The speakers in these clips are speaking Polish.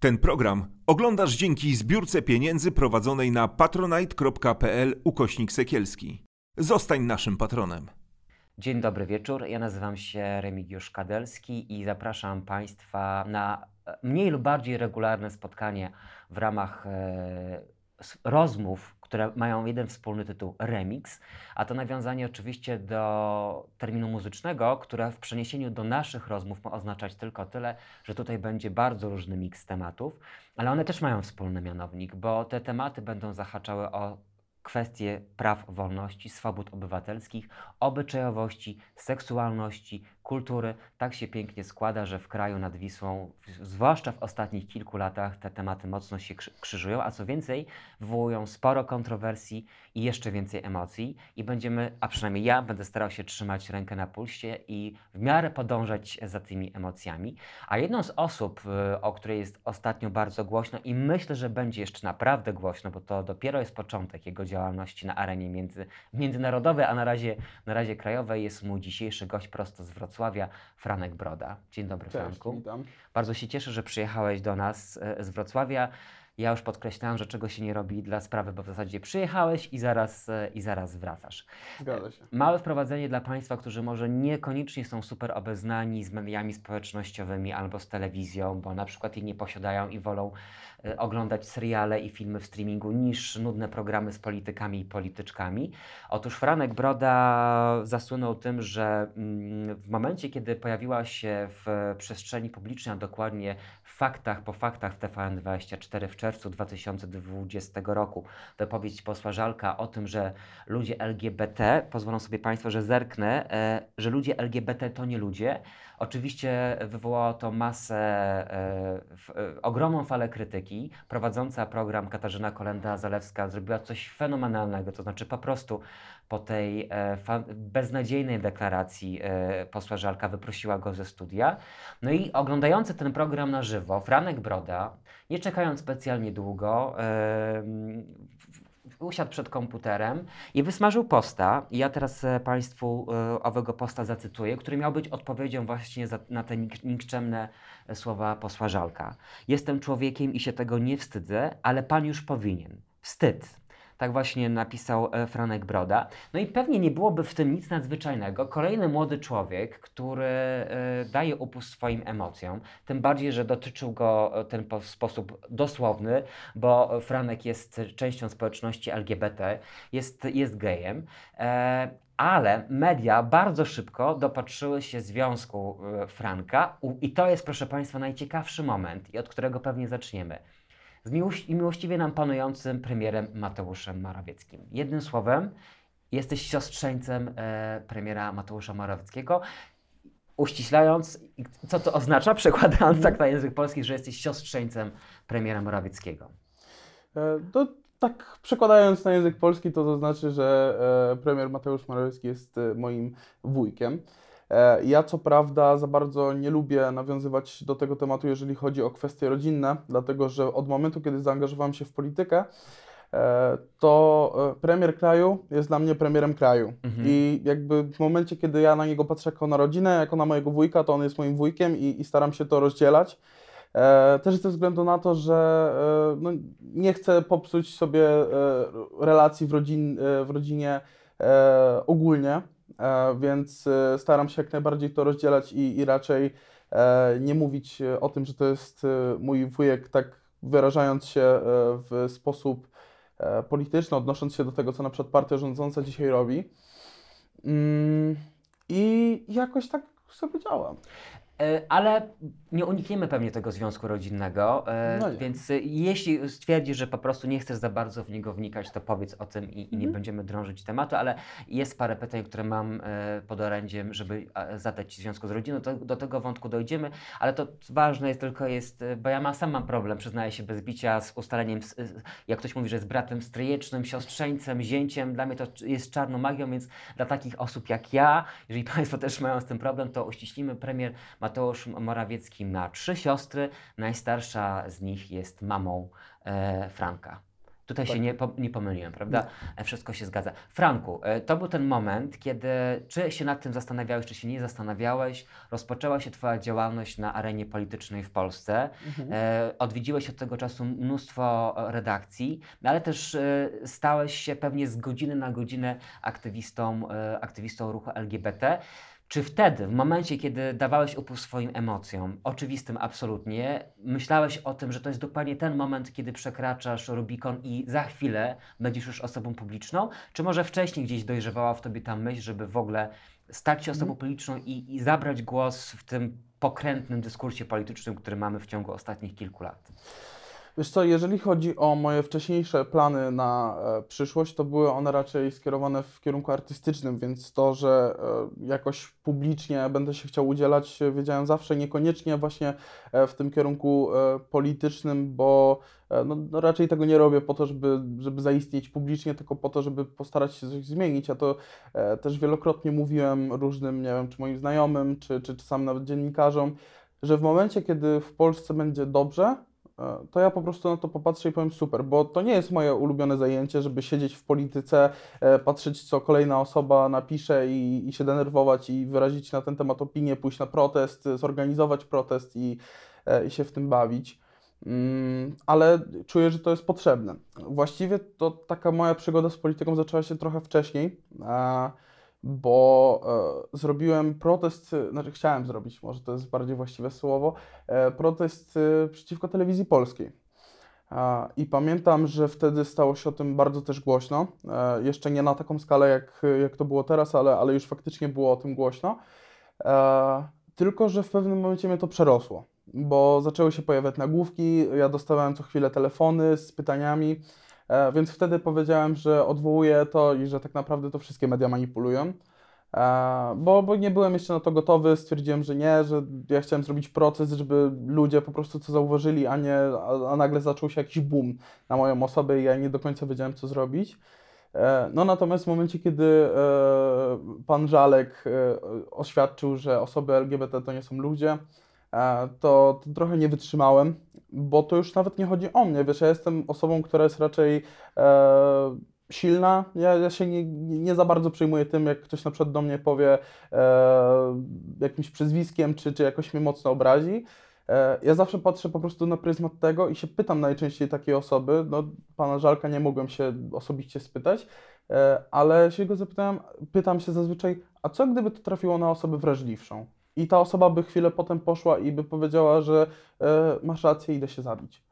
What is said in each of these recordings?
Ten program oglądasz dzięki zbiórce pieniędzy prowadzonej na patronite.pl ukośnik sekielski. Zostań naszym patronem. Dzień dobry wieczór. Ja nazywam się Remigiusz Kadelski i zapraszam Państwa na e, mniej lub bardziej regularne spotkanie w ramach e, rozmów, które mają jeden wspólny tytuł Remix, a to nawiązanie oczywiście do terminu muzycznego, które w przeniesieniu do naszych rozmów ma oznaczać tylko tyle, że tutaj będzie bardzo różny miks tematów, ale one też mają wspólny mianownik, bo te tematy będą zahaczały o kwestie praw, wolności, swobód obywatelskich, obyczajowości, seksualności, kultury. Tak się pięknie składa, że w kraju nad Wisłą, zwłaszcza w ostatnich kilku latach, te tematy mocno się krzy- krzyżują, a co więcej, wywołują sporo kontrowersji i jeszcze więcej emocji. I będziemy, a przynajmniej ja, będę starał się trzymać rękę na pulsie i w miarę podążać za tymi emocjami. A jedną z osób, y, o której jest ostatnio bardzo głośno i myślę, że będzie jeszcze naprawdę głośno, bo to dopiero jest początek jego działalności na arenie między, międzynarodowej, a na razie, na razie krajowej, jest mój dzisiejszy gość prosto z Wrocławia, Franek Broda. Dzień dobry, Cześć, Franku. witam. Bardzo się cieszę, że przyjechałeś do nas e, z Wrocławia. Ja już podkreślałem, że czego się nie robi dla sprawy, bo w zasadzie przyjechałeś i zaraz, e, i zaraz wracasz. Zgadza się. Małe wprowadzenie dla Państwa, którzy może niekoniecznie są super obeznani z mediami społecznościowymi albo z telewizją, bo na przykład jej nie posiadają i wolą e, oglądać seriale i filmy w streamingu niż nudne programy z politykami i polityczkami. Otóż Franek Broda zasłynął tym, że mm, w momencie, kiedy pojawiła się w przestrzeni publicznej, a dokładnie faktach po faktach w TVN24 w czerwcu 2020 roku, wypowiedź posła Żalka o tym, że ludzie LGBT, pozwolą sobie Państwo, że zerknę, e, że ludzie LGBT to nie ludzie. Oczywiście wywołało to masę, e, w, e, ogromną falę krytyki. Prowadząca program Katarzyna Kolenda-Zalewska zrobiła coś fenomenalnego, to znaczy po prostu po tej e, beznadziejnej deklaracji e, posła Żalka wyprosiła go ze studia. No i oglądający ten program na żywo, Franek Broda, nie czekając specjalnie długo, e, usiadł przed komputerem i wysmażył posta. I ja teraz Państwu owego posta zacytuję, który miał być odpowiedzią właśnie za, na te nik- nikczemne słowa posła Żalka. Jestem człowiekiem i się tego nie wstydzę, ale Pan już powinien. Wstyd. Tak właśnie napisał e, Franek Broda. No i pewnie nie byłoby w tym nic nadzwyczajnego. Kolejny młody człowiek, który e, daje upust swoim emocjom, tym bardziej, że dotyczył go e, ten sposób dosłowny, bo Franek jest częścią społeczności LGBT, jest, jest gejem. Ale media bardzo szybko dopatrzyły się związku Franka i to jest, proszę Państwa, najciekawszy moment i od którego pewnie zaczniemy. Z miłości, miłościwie nam panującym premierem Mateuszem Morawieckim. Jednym słowem, jesteś siostrzeńcem e, premiera Mateusza Morawieckiego. Uściślając, co to oznacza, przekładając tak na język polski, że jesteś siostrzeńcem premiera Morawieckiego. E, To tak przekładając na język polski, to to znaczy, że e, premier Mateusz Morawiecki jest e, moim wujkiem. E, Ja co prawda za bardzo nie lubię nawiązywać do tego tematu, jeżeli chodzi o kwestie rodzinne, dlatego że od momentu, kiedy zaangażowałem się w politykę, e, to e, premier kraju jest dla mnie premierem kraju. Mhm. I jakby w momencie, kiedy ja na niego patrzę jako na rodzinę, jako na mojego wujka, to on jest moim wujkiem i, i staram się to rozdzielać. E, też ze względu na to, że e, no, nie chcę popsuć sobie e, relacji w, rodzin, w rodzinie ogólnie, więc e, staram się jak najbardziej to rozdzielać i, i raczej e, nie mówić e, o tym, że to jest mój wujek, tak wyrażając się w sposób polityczny, odnosząc się do tego, co na przykład partia rządząca dzisiaj robi. Mm, I jakoś tak sobie działam. E, Ale nie unikniemy pewnie tego związku rodzinnego, e, No więc e, jeśli stwierdzisz, że po prostu nie chcesz za bardzo w niego wnikać, to powiedz o tym i, i nie Mhm. będziemy drążyć tematu, ale jest parę pytań, które mam pod orędziem, żeby zadać Ci w związku z rodziną, to, do tego wątku dojdziemy, ale to ważne jest tylko jest, bo ja sam mam problem, przyznaję się bez bicia z ustaleniem, jak ktoś mówi, że jest bratem stryjecznym, siostrzeńcem, zięciem, dla mnie to jest czarną magią, więc dla takich osób jak ja, jeżeli Państwo też mają z tym problem, to uściślimy premier Mateusz Morawiecki ma trzy siostry. Najstarsza z nich jest mamą e, Franka. Tutaj Tak. się nie, po, nie pomyliłem, prawda? E, Wszystko się zgadza. Franku, e, to był ten moment, kiedy czy się nad tym zastanawiałeś, czy się nie zastanawiałeś, rozpoczęła się Twoja działalność na arenie politycznej w Polsce. Mhm. E, odwiedziłeś od tego czasu mnóstwo e, redakcji, ale też e, stałeś się pewnie z godziny na godzinę aktywistą, e, aktywistą ruchu LGBT. Czy wtedy, w momencie, kiedy dawałeś upust swoim emocjom, oczywistym absolutnie, myślałeś o tym, że to jest dokładnie ten moment, kiedy przekraczasz Rubikon i za chwilę będziesz już osobą publiczną? Czy może wcześniej gdzieś dojrzewała w tobie ta myśl, żeby w ogóle stać się osobą publiczną i, i zabrać głos w tym pokrętnym dyskursie politycznym, który mamy w ciągu ostatnich kilku lat? Wiesz co, jeżeli chodzi o moje wcześniejsze plany na e, przyszłość, to były one raczej skierowane w kierunku artystycznym, więc to, że e, jakoś publicznie będę się chciał udzielać, wiedziałem zawsze, niekoniecznie właśnie e, w tym kierunku politycznym, bo no, no raczej tego nie robię po to, żeby, żeby zaistnieć publicznie, tylko po to, żeby postarać się coś zmienić. Ja to e, też wielokrotnie mówiłem różnym, nie wiem, czy moim znajomym, czy, czy czasami nawet dziennikarzom, że w momencie, kiedy w Polsce będzie dobrze, to ja po prostu na to popatrzę i powiem super, bo to nie jest moje ulubione zajęcie, żeby siedzieć w polityce, e, patrzeć co kolejna osoba napisze i, i się denerwować i wyrazić na ten temat opinię, pójść na protest, e, zorganizować protest i, e, i się w tym bawić. Mm, ale czuję, że to jest potrzebne. Właściwie to taka moja przygoda z polityką zaczęła się trochę wcześniej, e, bo e, zrobiłem protest, e, znaczy chciałem zrobić, może to jest bardziej właściwe słowo, e, protest e, przeciwko telewizji polskiej. A, I pamiętam, że wtedy stało się o tym bardzo też głośno. E, Jeszcze nie na taką skalę, jak, jak to było teraz, ale, ale już faktycznie było o tym głośno. E, Tylko, że w pewnym momencie mnie to przerosło, bo zaczęły się pojawiać nagłówki, ja dostawałem co chwilę telefony z pytaniami, e, więc wtedy powiedziałem, że odwołuję to i że tak naprawdę to wszystkie media manipulują. E, Bo, bo nie byłem jeszcze na to gotowy, stwierdziłem, że nie, że ja chciałem zrobić proces, żeby ludzie po prostu to zauważyli, a nie, a, a nagle zaczął się jakiś boom na moją osobę i ja nie do końca wiedziałem, co zrobić. E, No natomiast w momencie, kiedy e, pan Żalek e, oświadczył, że osoby LGBT to nie są ludzie, e, to, to trochę nie wytrzymałem, bo to już nawet nie chodzi o mnie, wiesz, ja jestem osobą, która jest raczej e, silna, ja, ja się nie, nie za bardzo przejmuję tym, jak ktoś na przykład do mnie powie e, jakimś przezwiskiem, czy, czy jakoś mnie mocno obrazi. E, Ja zawsze patrzę po prostu na pryzmat tego i się pytam najczęściej takiej osoby. No, pana Żalka nie mogłem się osobiście spytać, e, ale się go zapytałem, pytam się zazwyczaj, a co gdyby to trafiło na osobę wrażliwszą? I ta osoba by chwilę potem poszła i by powiedziała, że e, masz rację, idę się zabić.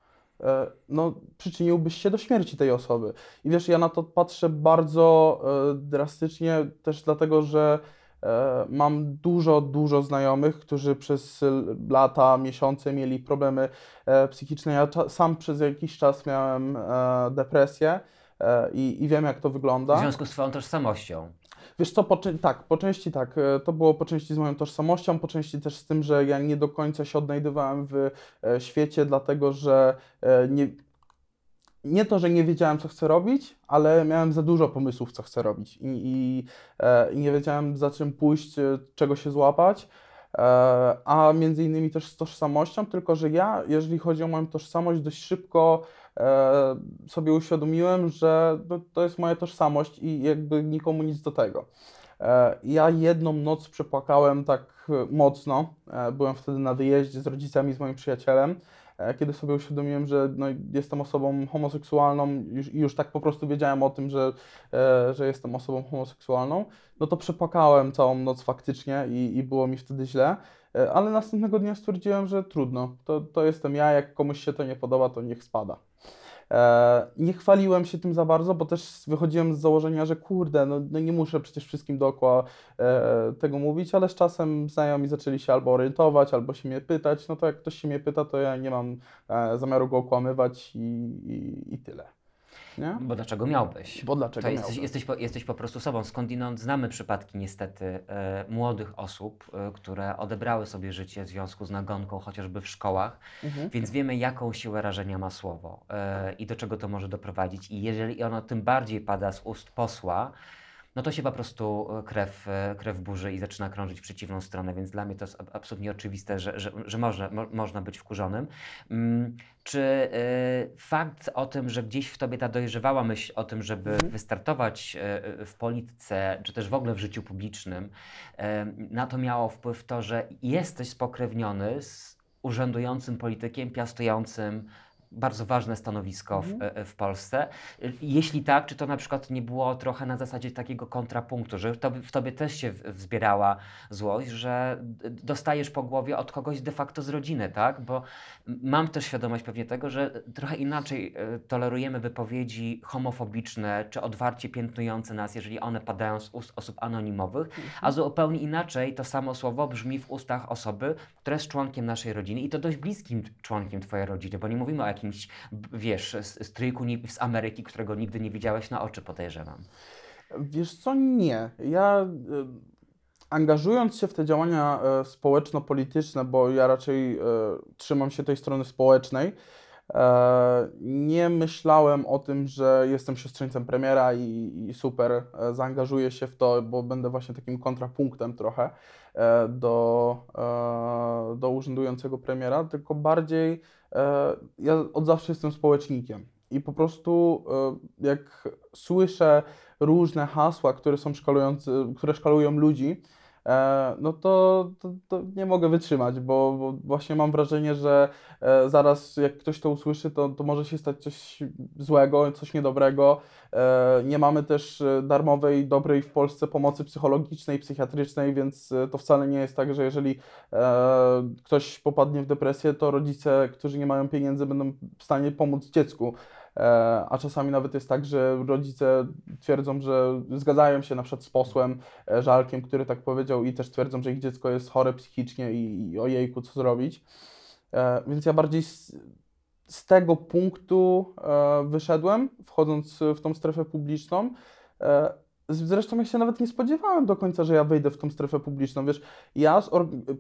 E, no, przyczyniłbyś się do śmierci tej osoby. I wiesz, ja na to patrzę bardzo e, drastycznie, też dlatego, że e, mam dużo, dużo znajomych, którzy przez lata, miesiące mieli problemy e, psychiczne. Ja sam przez jakiś czas miałem e, depresję i, i wiem, jak to W wygląda. związku z Twoją tożsamością. Wiesz co, po, tak, po części tak. E, To było po części z moją tożsamością, po części też z tym, że ja nie do końca się odnajdywałem w e, świecie, dlatego że e, nie, nie to, że nie wiedziałem, co chcę robić, ale miałem za dużo pomysłów, co chcę robić i, i, i nie wiedziałem, za czym pójść, czego się złapać. E, A między innymi też z tożsamością, tylko że ja, jeżeli chodzi o moją tożsamość, dość szybko e, sobie uświadomiłem, że to, jest moja tożsamość i jakby nikomu nic do tego. E, Ja jedną noc przepłakałem tak mocno. Byłem wtedy na wyjeździe z rodzicami, z moim przyjacielem, kiedy sobie uświadomiłem, że no, jestem osobą homoseksualną już, już tak po prostu wiedziałem o tym, że, e, że jestem osobą homoseksualną, no to przepłakałem całą noc faktycznie i, i było mi wtedy źle. E, Ale następnego dnia stwierdziłem, że trudno, to, to jestem ja, jak komuś się to nie podoba, to niech spada. E, nie chwaliłem się tym za bardzo, bo też wychodziłem z założenia, że kurde, no, no nie muszę przecież wszystkim dookoła e, tego mówić, ale z czasem znajomi zaczęli się albo orientować, albo się mnie pytać. No to jak ktoś się mnie pyta, to ja nie mam e, zamiaru go okłamywać i, i, i tyle. Nie? Bo dlaczego miałbyś? Bo dlaczego To jesteś, miałbym? jesteś, po, jesteś po prostu sobą. Skądinąd znamy przypadki niestety e, młodych osób, e, które odebrały sobie życie w związku z nagonką, chociażby w szkołach, Mhm. więc wiemy, jaką siłę rażenia ma słowo e, i do czego to może doprowadzić. I jeżeli ono tym bardziej pada z ust posła, no to się po prostu e, krew, e, krew burzy i zaczyna krążyć w przeciwną stronę, więc dla mnie to jest absolutnie oczywiste, że, że, że można, mo, można być wkurzonym. Mm, czy y, fakt o tym, że gdzieś w tobie ta dojrzewała myśl o tym, żeby mhm. wystartować w polityce, czy też w ogóle w życiu publicznym, na to miało wpływ to, że jesteś spokrewniony z urzędującym politykiem, piastującym bardzo ważne stanowisko w, mhm. E, w, Polsce. Jeśli tak, czy to na przykład nie było trochę na zasadzie takiego kontrapunktu, że to, w tobie też się wzbierała złość, że dostajesz po głowie od kogoś de facto z rodziny, tak? Bo mam też świadomość pewnie tego, że trochę inaczej e, tolerujemy wypowiedzi homofobiczne czy odwarcie piętnujące nas, jeżeli one padają z ust osób anonimowych, mhm. a zupełnie inaczej to samo słowo brzmi w ustach osoby, która jest członkiem naszej rodziny i to dość bliskim członkiem twojej rodziny, bo nie mówimy o jakimś, wiesz, stryjku z Ameryki, którego nigdy nie widziałeś na oczy, podejrzewam. Wiesz co, nie. Ja e, angażując się w te działania e, społeczno-polityczne, bo ja raczej e, trzymam się tej strony społecznej, nie myślałem o tym, że jestem siostrzeńcem premiera i, i, super zaangażuję się w to, bo będę właśnie takim kontrapunktem trochę do, do urzędującego premiera, tylko bardziej ja od zawsze jestem społecznikiem i po prostu e, jak słyszę różne hasła, które są szkalujące, które szkalują ludzi, E, no to, to, to, nie mogę wytrzymać, bo, bo, właśnie mam wrażenie, że e, zaraz jak ktoś to usłyszy, to, to może się stać coś złego, coś niedobrego. E, nie mamy też darmowej, dobrej w Polsce pomocy psychologicznej, psychiatrycznej, więc to wcale nie jest tak, że jeżeli ktoś popadnie w depresję, to rodzice, którzy nie mają pieniędzy, będą w stanie pomóc dziecku. E, a czasami nawet jest tak, że rodzice twierdzą, że zgadzają się na przykład z posłem e, Żalkiem, który tak powiedział i też twierdzą, że ich dziecko jest chore psychicznie i, i ojejku, co zrobić. E, więc ja bardziej z, z tego punktu wyszedłem, wchodząc w tą strefę publiczną. Zresztą ja się nawet nie spodziewałem do końca, że ja wejdę w tą strefę publiczną. Wiesz, ja,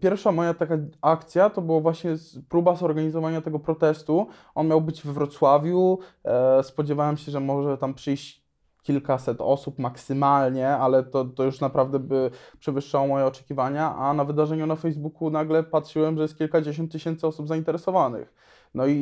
pierwsza moja taka akcja to była właśnie próba zorganizowania tego protestu. On miał być we Wrocławiu. E, spodziewałem się, że może tam przyjść kilkaset osób maksymalnie, ale to, to już naprawdę by przewyższało moje oczekiwania, a na wydarzeniu na Facebooku nagle patrzyłem, że jest kilkadziesiąt tysięcy osób zainteresowanych. No i,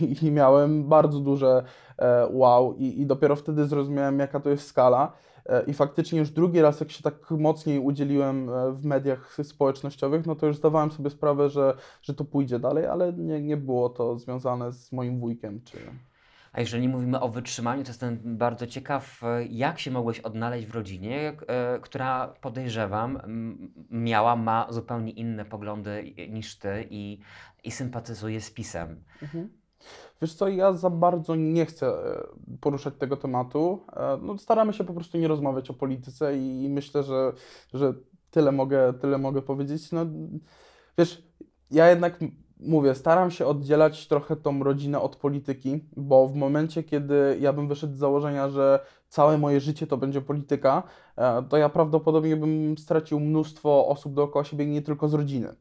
i, i miałem bardzo duże e, wow i, i dopiero wtedy zrozumiałem, jaka to jest skala. E, I faktycznie już drugi raz, jak się tak mocniej udzieliłem e, w mediach społecznościowych, no to już zdawałem sobie sprawę, że, że to pójdzie dalej, ale nie, nie było to związane z moim wujkiem. Czy... A jeżeli mówimy o wytrzymaniu, to jestem bardzo ciekaw, jak się mogłeś odnaleźć w rodzinie, e, która podejrzewam miała, ma zupełnie inne poglądy niż ty i, i sympatyzuje z PiSem. Mhm. Wiesz co, ja za bardzo nie chcę e, poruszać tego tematu. E, no, staramy się po prostu nie rozmawiać o polityce i, myślę, że, że tyle, mogę, tyle mogę powiedzieć. No, wiesz, ja jednak mówię, staram się oddzielać trochę tą rodzinę od polityki, bo w momencie, kiedy ja bym wyszedł z założenia, że całe moje życie to będzie polityka, e, to ja prawdopodobnie bym stracił mnóstwo osób dookoła siebie, nie tylko z rodziny.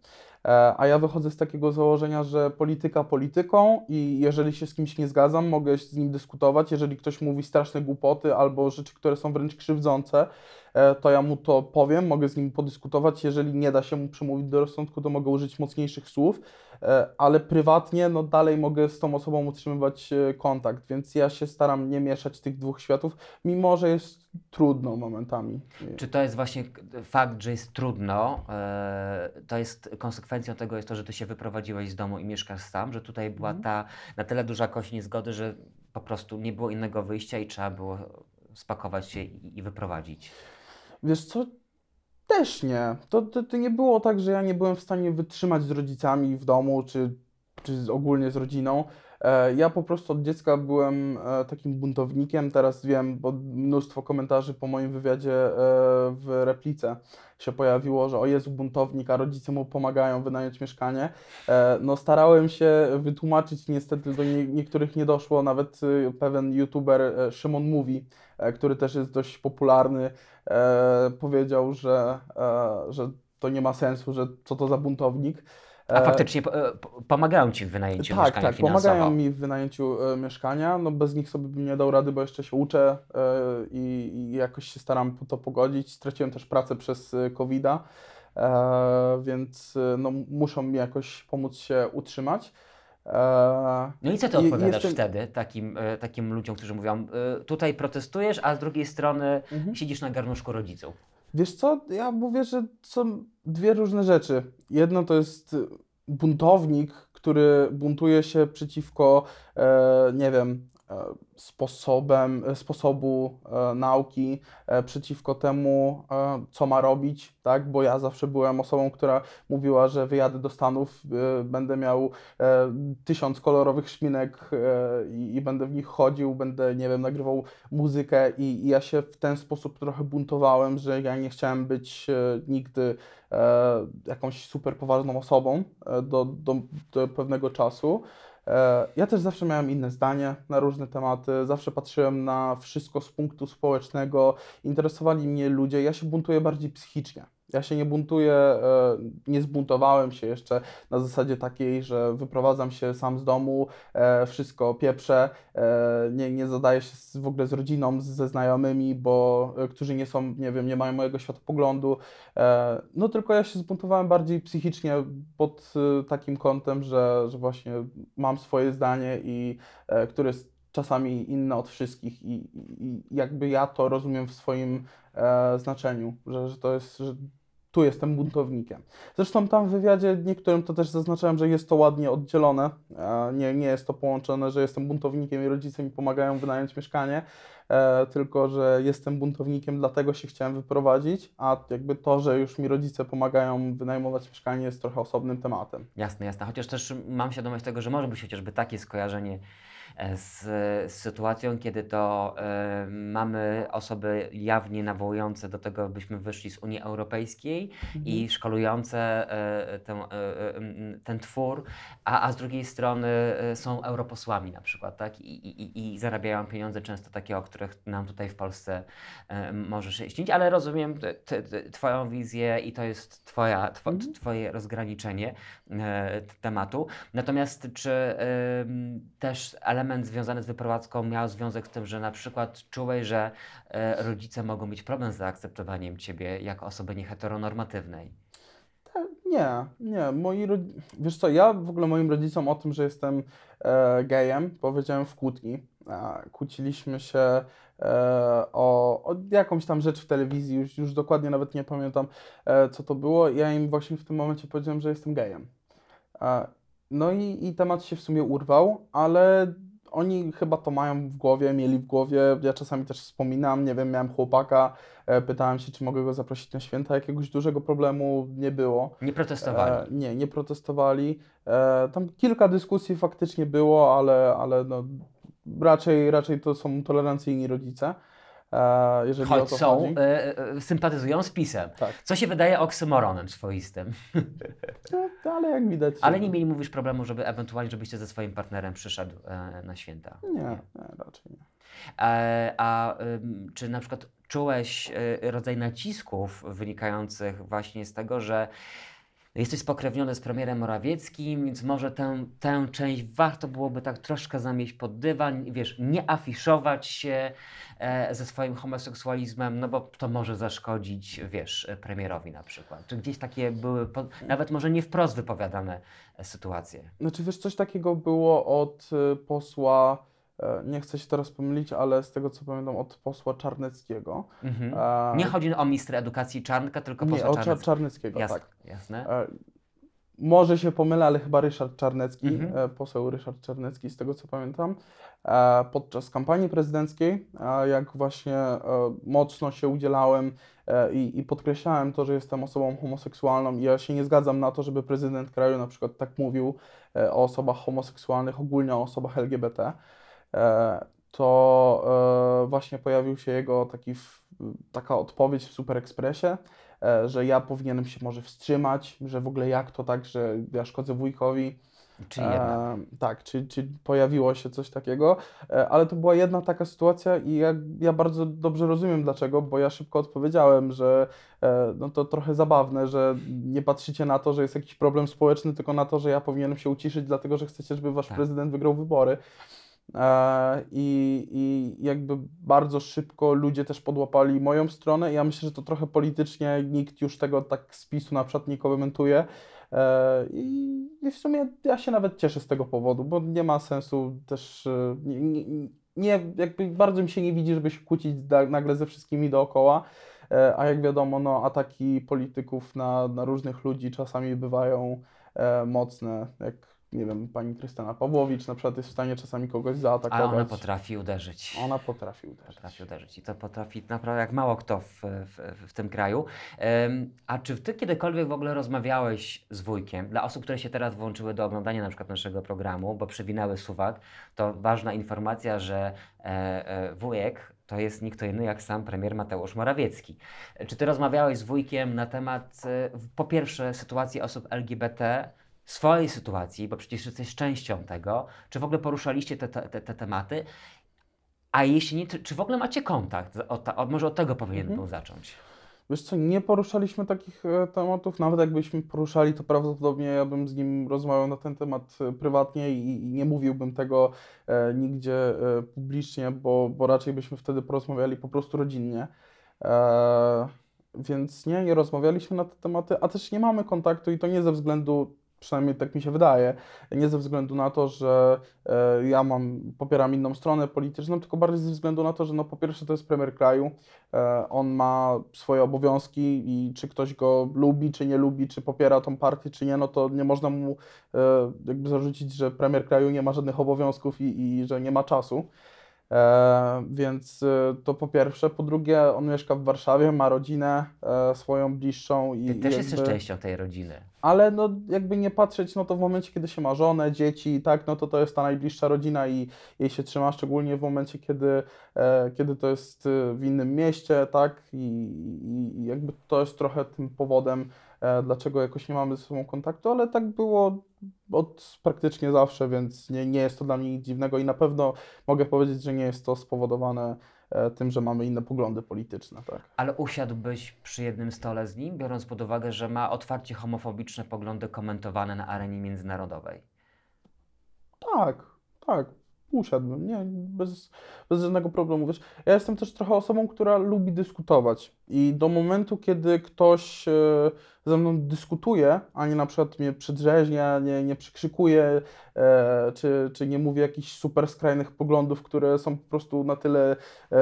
E, a ja wychodzę z takiego założenia, że polityka polityką i jeżeli się z kimś nie zgadzam, mogę z nim dyskutować. Jeżeli ktoś mówi straszne głupoty albo rzeczy, które są wręcz krzywdzące, e, to ja mu to powiem, mogę z nim podyskutować. Jeżeli nie da się mu przemówić do rozsądku, to mogę użyć mocniejszych słów, ale prywatnie no dalej mogę z tą osobą utrzymywać kontakt, więc ja się staram nie mieszać tych dwóch światów, mimo że jest trudno momentami. Czy to jest właśnie fakt, że jest trudno, to jest konsekwencją tego jest to, że ty się wyprowadziłeś z domu i mieszkasz sam, że tutaj była mhm. ta na tyle duża kość niezgody, że po prostu nie było innego wyjścia i trzeba było spakować się i wyprowadzić. Wiesz co, też nie. To, to, to, nie było tak, że ja nie byłem w stanie wytrzymać z rodzicami w domu, czy, czy ogólnie z rodziną. E, ja po prostu od dziecka byłem e, takim buntownikiem. Teraz wiem, bo mnóstwo komentarzy po moim wywiadzie e, w replice się pojawiło, że o Jezu, buntownik, a rodzice mu pomagają wynająć mieszkanie. No starałem się wytłumaczyć, niestety do nie, niektórych nie doszło, nawet pewien youtuber Szymon Mówi, który też jest dość popularny, powiedział, że, że to nie ma sensu, że co to za buntownik. A E, faktycznie po- e, po- pomagają Ci w wynajęciu tak, mieszkania tak, finansowo. pomagają mi w wynajęciu e, mieszkania. No bez nich sobie bym nie dał rady, bo jeszcze się uczę e, i, i jakoś się staram to pogodzić. Straciłem też pracę przez e, COVID-a, e, więc e, no, muszą mi jakoś pomóc się utrzymać. E, No i co ty odpowiadasz jestem- wtedy takim, e, takim ludziom, którzy mówią, e, tutaj protestujesz, a z drugiej strony Mhm. siedzisz na garnuszku rodziców? Wiesz co, ja mówię, że są dwie różne rzeczy. Jedno to jest buntownik, który buntuje się przeciwko, nie wiem, sposobem, e, sposobu e, nauki, e, przeciwko temu, e, co ma robić, tak? Bo ja zawsze byłem osobą, która mówiła, że wyjadę do Stanów, e, będę miał e, tysiąc kolorowych szminek e, i, będę w nich chodził, będę, nie wiem, nagrywał muzykę i, ja się w ten sposób trochę buntowałem, że ja nie chciałem być e, nigdy e, jakąś super poważną osobą e, do, do, do pewnego czasu. E, ja też zawsze miałem inne zdanie na różne tematy, zawsze patrzyłem na wszystko z punktu społecznego, interesowali mnie ludzie, ja się buntuję bardziej psychicznie. Ja się nie buntuję, e, nie zbuntowałem się jeszcze na zasadzie takiej, że wyprowadzam się sam z domu, e, wszystko pieprzę, e, nie, nie zadaję się w ogóle z rodziną, ze znajomymi, bo którzy nie są, nie wiem, nie mają mojego światopoglądu. No tylko ja się zbuntowałem bardziej psychicznie pod takim kątem, że, że właśnie mam swoje zdanie i które jest czasami inne od wszystkich i, i, jakby ja to rozumiem w swoim znaczeniu, że, że to jest, że tu jestem buntownikiem. Zresztą tam w wywiadzie niektórym to też zaznaczałem, że jest to ładnie oddzielone. E, Nie, nie jest to połączone, że jestem buntownikiem i rodzice mi pomagają wynająć mieszkanie, e, tylko że jestem buntownikiem, dlatego się chciałem wyprowadzić, a jakby to, że już mi rodzice pomagają wynajmować mieszkanie jest trochę osobnym tematem. Jasne, jasne. Chociaż też mam świadomość tego, że może być chociażby takie skojarzenie z, z sytuacją, kiedy to e, mamy osoby jawnie nawołujące do tego, byśmy wyszli z Unii Europejskiej i szkolujące e, e, m, ten twór, a, a z drugiej strony e, są europosłami na przykład, tak? I, i, i- zarabiają pieniądze często takie, o których nam tutaj w Polsce może się śnić, ale rozumiem t, t, t, Twoją wizję i to jest twoja, two, Mhm. Twoje rozgraniczenie e, tematu. Natomiast czy też element związany z wyprowadzką miał związek z tym, że na przykład czułeś, że e, rodzice mogą mieć problem z zaakceptowaniem Ciebie jako osoby nieheteronormatywnej? Nie, nie. Moi. Wiesz co, ja w ogóle moim rodzicom o tym, że jestem e, gejem, powiedziałem w kłótni. E, kłóciliśmy się e, o, o jakąś tam rzecz w telewizji, już, już dokładnie nawet nie pamiętam, e, co to było. Ja im właśnie w tym momencie powiedziałem, że jestem gejem. No i, i temat się w sumie urwał, ale oni chyba to mają w głowie, mieli w głowie. Ja czasami też wspominam, nie wiem, miałem chłopaka, e, pytałem się, czy mogę go zaprosić na święta. Jakiegoś dużego problemu nie było. Nie protestowali. E, nie, nie protestowali. E, tam kilka dyskusji faktycznie było, ale, ale no, raczej, raczej to są tolerancyjni rodzice, jeżeli o Choć są, chodzi. e, e, sympatyzują z PiSem. Tak, Co się wydaje oksymoronem swoistym. no, ale jak widać... Ale nie mieli, mówisz, problemu, żeby ewentualnie, żebyście ze swoim partnerem przyszedł e, na święta. Nie, nie, raczej nie. E, a ym, czy na przykład czułeś rodzaj nacisków wynikających właśnie z tego, że jesteś spokrewniony z premierem Morawieckim, więc może tę, tę część warto byłoby tak troszkę zamieść pod dywan, wiesz, nie afiszować się e, ze swoim homoseksualizmem, no bo to może zaszkodzić, wiesz, premierowi na przykład. Czy gdzieś takie były, po, nawet może nie wprost wypowiadane e, sytuacje? Znaczy wiesz, coś takiego było od y, posła, e, nie chcę się teraz pomylić, ale z tego co pamiętam od posła Czarneckiego. Mhm. E, Nie chodzi o mistrza edukacji Czarnka, tylko nie, posła o Czar- Czarneckiego. Czarneckiego, Jasne, tak. jasne. E, Może się pomylę, ale chyba Ryszard Czarnecki, Mhm. e, poseł Ryszard Czarnecki, z tego co pamiętam, e, podczas kampanii prezydenckiej, e, jak właśnie e, mocno się udzielałem e, i, i podkreślałem to, że jestem osobą homoseksualną i ja się nie zgadzam na to, żeby prezydent kraju na przykład tak mówił e, o osobach homoseksualnych, ogólnie o osobach LGBT, e, to e, właśnie pojawił się jego taki, taka odpowiedź w Super Expressie, e, że ja powinienem się może wstrzymać, że w ogóle jak to tak, że ja szkodzę wujkowi. Czy? E, tak, czy, czy pojawiło się coś takiego, e, ale to była jedna taka sytuacja i ja, ja bardzo dobrze rozumiem dlaczego, bo ja szybko odpowiedziałem, że e, no to trochę zabawne, że nie patrzycie na to, że jest jakiś problem społeczny, tylko na to, że ja powinienem się uciszyć, dlatego że chcecie, żeby wasz Tak. prezydent wygrał wybory. E, I, I jakby bardzo szybko ludzie też podłapali moją stronę. Ja myślę, że to trochę politycznie nikt już tego tak z PiSu na przykład nie komentuje. E, I, w sumie ja się nawet cieszę z tego powodu, bo nie ma sensu też. e, Nie, nie, nie, jakby bardzo mi się nie widzi, żeby się kłócić nagle ze wszystkimi dookoła. A jak wiadomo, no, ataki polityków na, na różnych ludzi czasami bywają mocne. Jak nie wiem, pani Krystyna Pawłowicz na przykład jest w stanie czasami kogoś Ale zaatakować. ona potrafi uderzyć. Ona potrafi uderzyć. Potrafi uderzyć i to potrafi naprawdę jak mało kto w, w, w tym kraju. Em, a czy ty kiedykolwiek w ogóle rozmawiałeś z wujkiem? Dla osób, które się teraz włączyły do oglądania na przykład naszego programu, bo przewinęły suwak, to ważna informacja, że e, e, wujek to jest nikt inny jak sam premier Mateusz Morawiecki. Czy ty rozmawiałeś z wujkiem na temat, e, po pierwsze, sytuacji osób LGBT, swojej sytuacji, bo przecież jesteś częścią tego, czy w ogóle poruszaliście te, te, te tematy? A jeśli nie, czy w ogóle macie kontakt? O, ta, o, może od tego powinien Mhm. był zacząć. Wiesz co, nie poruszaliśmy takich e, tematów, nawet jakbyśmy poruszali, to prawdopodobnie ja bym z nim rozmawiał na ten temat e, prywatnie i, i nie mówiłbym tego e, nigdzie e, publicznie, bo, bo raczej byśmy wtedy porozmawiali po prostu rodzinnie. E, więc nie, nie rozmawialiśmy na te tematy, a też nie mamy kontaktu i to nie ze względu, przynajmniej tak mi się wydaje, nie ze względu na to, że e, ja mam, popieram inną stronę polityczną, tylko bardziej ze względu na to, że no po pierwsze to jest premier kraju, e, on ma swoje obowiązki i czy ktoś go lubi, czy nie lubi, czy popiera tą partię, czy nie, no to nie można mu e, jakby zarzucić, że premier kraju nie ma żadnych obowiązków i, i że nie ma czasu. E, więc e, to po pierwsze. Po drugie, on mieszka w Warszawie, ma rodzinę e, swoją bliższą i Ty też jesteś jakby- częścią tej rodziny. ale no jakby nie patrzeć, no to w momencie, kiedy się ma żonę, dzieci, tak, no to to jest ta najbliższa rodzina i jej się trzyma, szczególnie w momencie, kiedy, e, kiedy to jest e, w innym mieście, tak, i, i, i jakby to jest trochę tym powodem, e, dlaczego jakoś nie mamy ze sobą kontaktu, ale tak było od praktycznie zawsze, więc nie, nie jest to dla mnie nic dziwnego i na pewno mogę powiedzieć, że nie jest to spowodowane e, tym, że mamy inne poglądy polityczne, tak. Ale usiadłbyś przy jednym stole z nim, biorąc pod uwagę, że ma otwarcie homofobiczne poglądy komentowane na arenie międzynarodowej. Tak, tak, usiadłbym, nie, bez, bez żadnego problemu. Wiesz, ja jestem też trochę osobą, która lubi dyskutować i do momentu, kiedy ktoś e, ze mną dyskutuje, a nie na przykład mnie przedrzeźnia, nie, nie przykrzykuje, e, czy, czy nie mówi jakichś super skrajnych poglądów, które są po prostu na tyle e,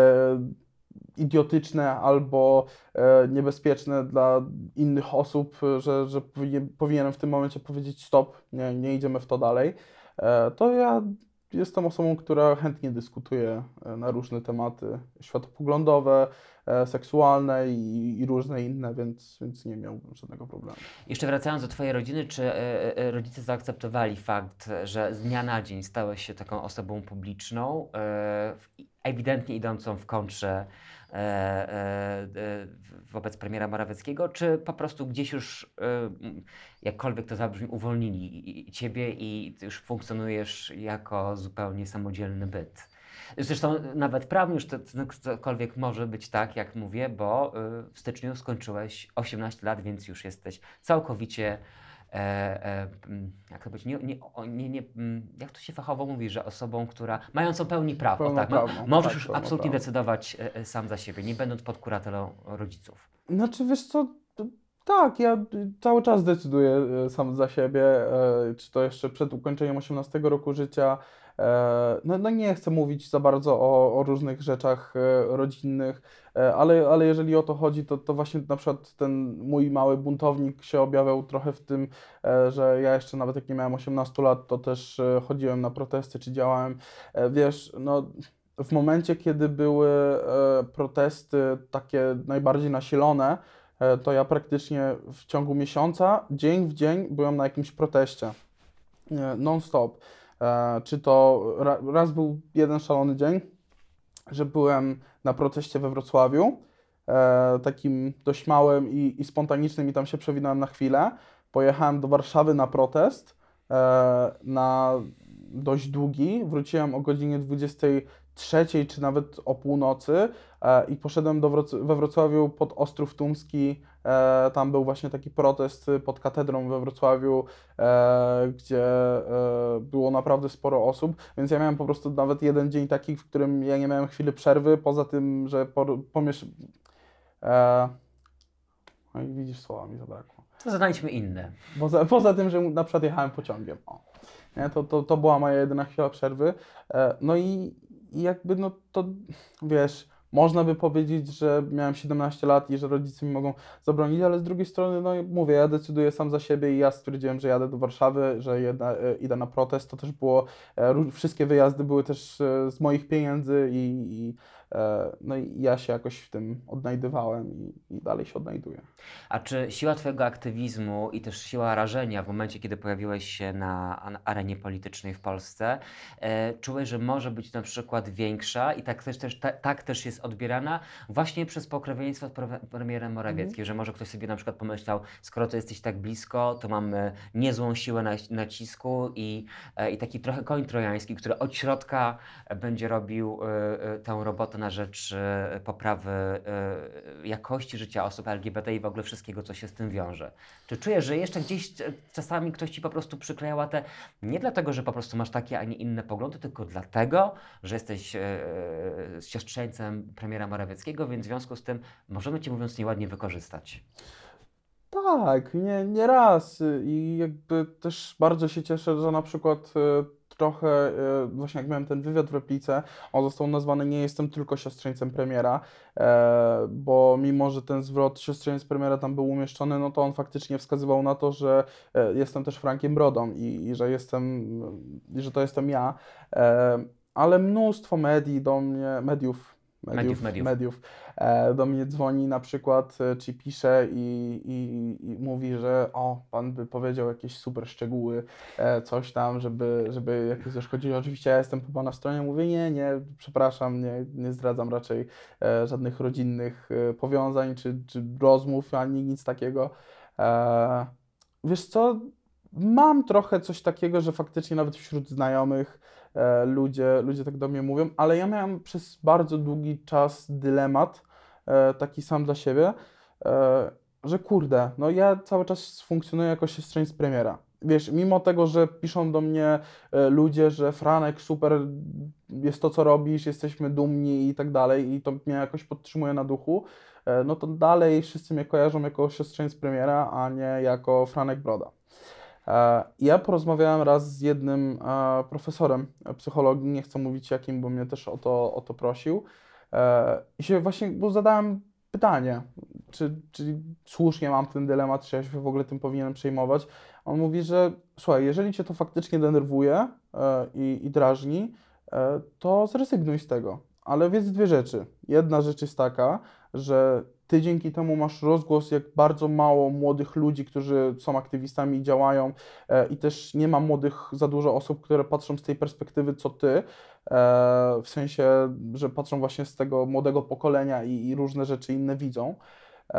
idiotyczne albo e, niebezpieczne dla innych osób, że, że powinien, powinienem w tym momencie powiedzieć stop, nie, nie idziemy w to dalej, e, to ja jestem osobą, która chętnie dyskutuje e, na różne tematy światopoglądowe, e, seksualne i, i różne inne, więc, więc nie miałbym żadnego problemu. Jeszcze wracając do Twojej rodziny, czy e, rodzice zaakceptowali fakt, że z dnia na dzień stałeś się taką osobą publiczną, ewidentnie idącą w kontrze wobec premiera Morawieckiego, czy po prostu gdzieś już, e, jakkolwiek to zabrzmi, uwolnili Ciebie i już funkcjonujesz jako zupełnie samodzielny byt? Zresztą nawet prawnie już to, cokolwiek może być tak, jak mówię, bo w styczniu skończyłeś 18 lat, więc już jesteś całkowicie, e, e, jak to być, nie, nie, nie, nie, jak to się fachowo mówi, że osobą, która, mającą pełni praw, o tak, mo- Pełnoprawną, możesz tak, absolutnie decydować e, e, sam za siebie, nie będąc pod kuratelą rodziców. Znaczy, wiesz co, tak, ja cały czas decyduję sam za siebie, e, czy to jeszcze przed ukończeniem 18 roku życia. E, No, no nie chcę mówić za bardzo o, o różnych rzeczach e, rodzinnych, e, ale, ale jeżeli o to chodzi, to, to właśnie na przykład ten mój mały buntownik się objawiał trochę w tym, że ja jeszcze nawet jak nie miałem 18 lat, to też chodziłem na protesty, czy działałem. Wiesz, no w momencie, kiedy były protesty takie najbardziej nasilone, to ja praktycznie w ciągu miesiąca, dzień w dzień byłem na jakimś proteście. Non-stop. E, Czy to ra, raz był jeden szalony dzień, że byłem na proteście we Wrocławiu, e, takim dość małym i, i spontanicznym i tam się przewinąłem na chwilę. Pojechałem do Warszawy na protest, e, na dość długi. Wróciłem o godzinie 23 czy nawet o północy i poszedłem do Wroc- we Wrocławiu pod Ostrów Tumski. E, tam był właśnie taki protest pod katedrą we Wrocławiu, e, gdzie e, było naprawdę sporo osób, więc ja miałem po prostu nawet jeden dzień taki, w którym ja nie miałem chwili przerwy, poza tym, że pomiesz... No i widzisz, słowa mi zabrakło. To Znajdźmy inne. Poza, poza tym, że na przykład jechałem pociągiem. O. Nie, to, to, to była moja jedyna chwila przerwy. No i, i jakby, no to wiesz, można by powiedzieć, że miałem 17 lat i że rodzice mi mogą zabronić, ale z drugiej strony, no mówię, ja decyduję sam za siebie i ja stwierdziłem, że jadę do Warszawy, że jedna, e, idę na protest. To też było, e, wszystkie wyjazdy były też e, z moich pieniędzy i, i no i ja się jakoś w tym odnajdywałem i, i dalej się odnajduję. A czy siła Twojego aktywizmu i też siła rażenia w momencie, kiedy pojawiłeś się na arenie politycznej w Polsce, e, czułeś, że może być na przykład większa i tak też, też, ta, tak też jest odbierana właśnie przez pokrewieństwo z pre- premierem Morawieckim, że może ktoś sobie na przykład pomyślał, skoro to jesteś tak blisko, to mamy niezłą siłę nacisku i, e, i taki trochę koń trojański, który od środka będzie robił e, e, tę robotę na rzecz e, poprawy e, jakości życia osób LGBT i w ogóle wszystkiego, co się z tym wiąże. Czy czujesz, że jeszcze gdzieś e, czasami ktoś ci po prostu przykleja łatę nie dlatego, że po prostu masz takie, a nie inne poglądy, tylko dlatego, że jesteś siostrzeńcem premiera Morawieckiego, więc w związku z tym możemy cię mówiąc nieładnie wykorzystać. Tak, nie, nie raz i jakby też bardzo się cieszę, że na przykład trochę, y, właśnie jak miałem ten wywiad w replice, on został nazwany Nie jestem tylko siostrzeńcem premiera, e, bo mimo, że ten zwrot siostrzeniec premiera tam był umieszczony, no to on faktycznie wskazywał na to, że e, jestem też Frankiem Brodą i, i że jestem, i że to jestem ja, e, ale mnóstwo medii do mnie, mediów, Mediów, mediów. mediów e, do mnie dzwoni na przykład, e, czy pisze i, i, i mówi, że o, pan by powiedział jakieś super szczegóły, e, coś tam, żeby, żeby jakieś zaszkodzić. Oczywiście ja jestem po pana stronie, mówię nie, nie, przepraszam, nie, nie zdradzam raczej żadnych rodzinnych powiązań, czy, czy rozmów, ani nic takiego. Wiesz co, mam trochę coś takiego, że faktycznie nawet wśród znajomych ludzie, ludzie tak do mnie mówią, ale ja miałem przez bardzo długi czas dylemat, e, taki sam dla siebie, e, że kurde, no ja cały czas funkcjonuję jako siostrzeńc premiera. Wiesz, mimo tego, że piszą do mnie e, ludzie, że Franek, super jest to, co robisz, jesteśmy dumni i tak dalej, i to mnie jakoś podtrzymuje na duchu, e, no to dalej wszyscy mnie kojarzą jako siostrzeńc premiera, a nie jako Franek Broda. E, Ja porozmawiałem raz z jednym e, profesorem psychologii, nie chcę mówić jakim, bo mnie też o to, o to prosił. E, I się właśnie, bo zadałem pytanie, czy, czy słusznie mam ten dylemat, czy ja się w ogóle tym powinienem przejmować. On mówi, że słuchaj, jeżeli cię to faktycznie denerwuje i, i drażni, to zrezygnuj z tego. Ale wiedz dwie rzeczy. Jedna rzecz jest taka, że ty dzięki temu masz rozgłos, jak bardzo mało młodych ludzi, którzy są aktywistami i działają, e, i też nie ma młodych, za dużo osób, które patrzą z tej perspektywy, co ty, e, w sensie, że patrzą właśnie z tego młodego pokolenia i, i różne rzeczy inne widzą. E,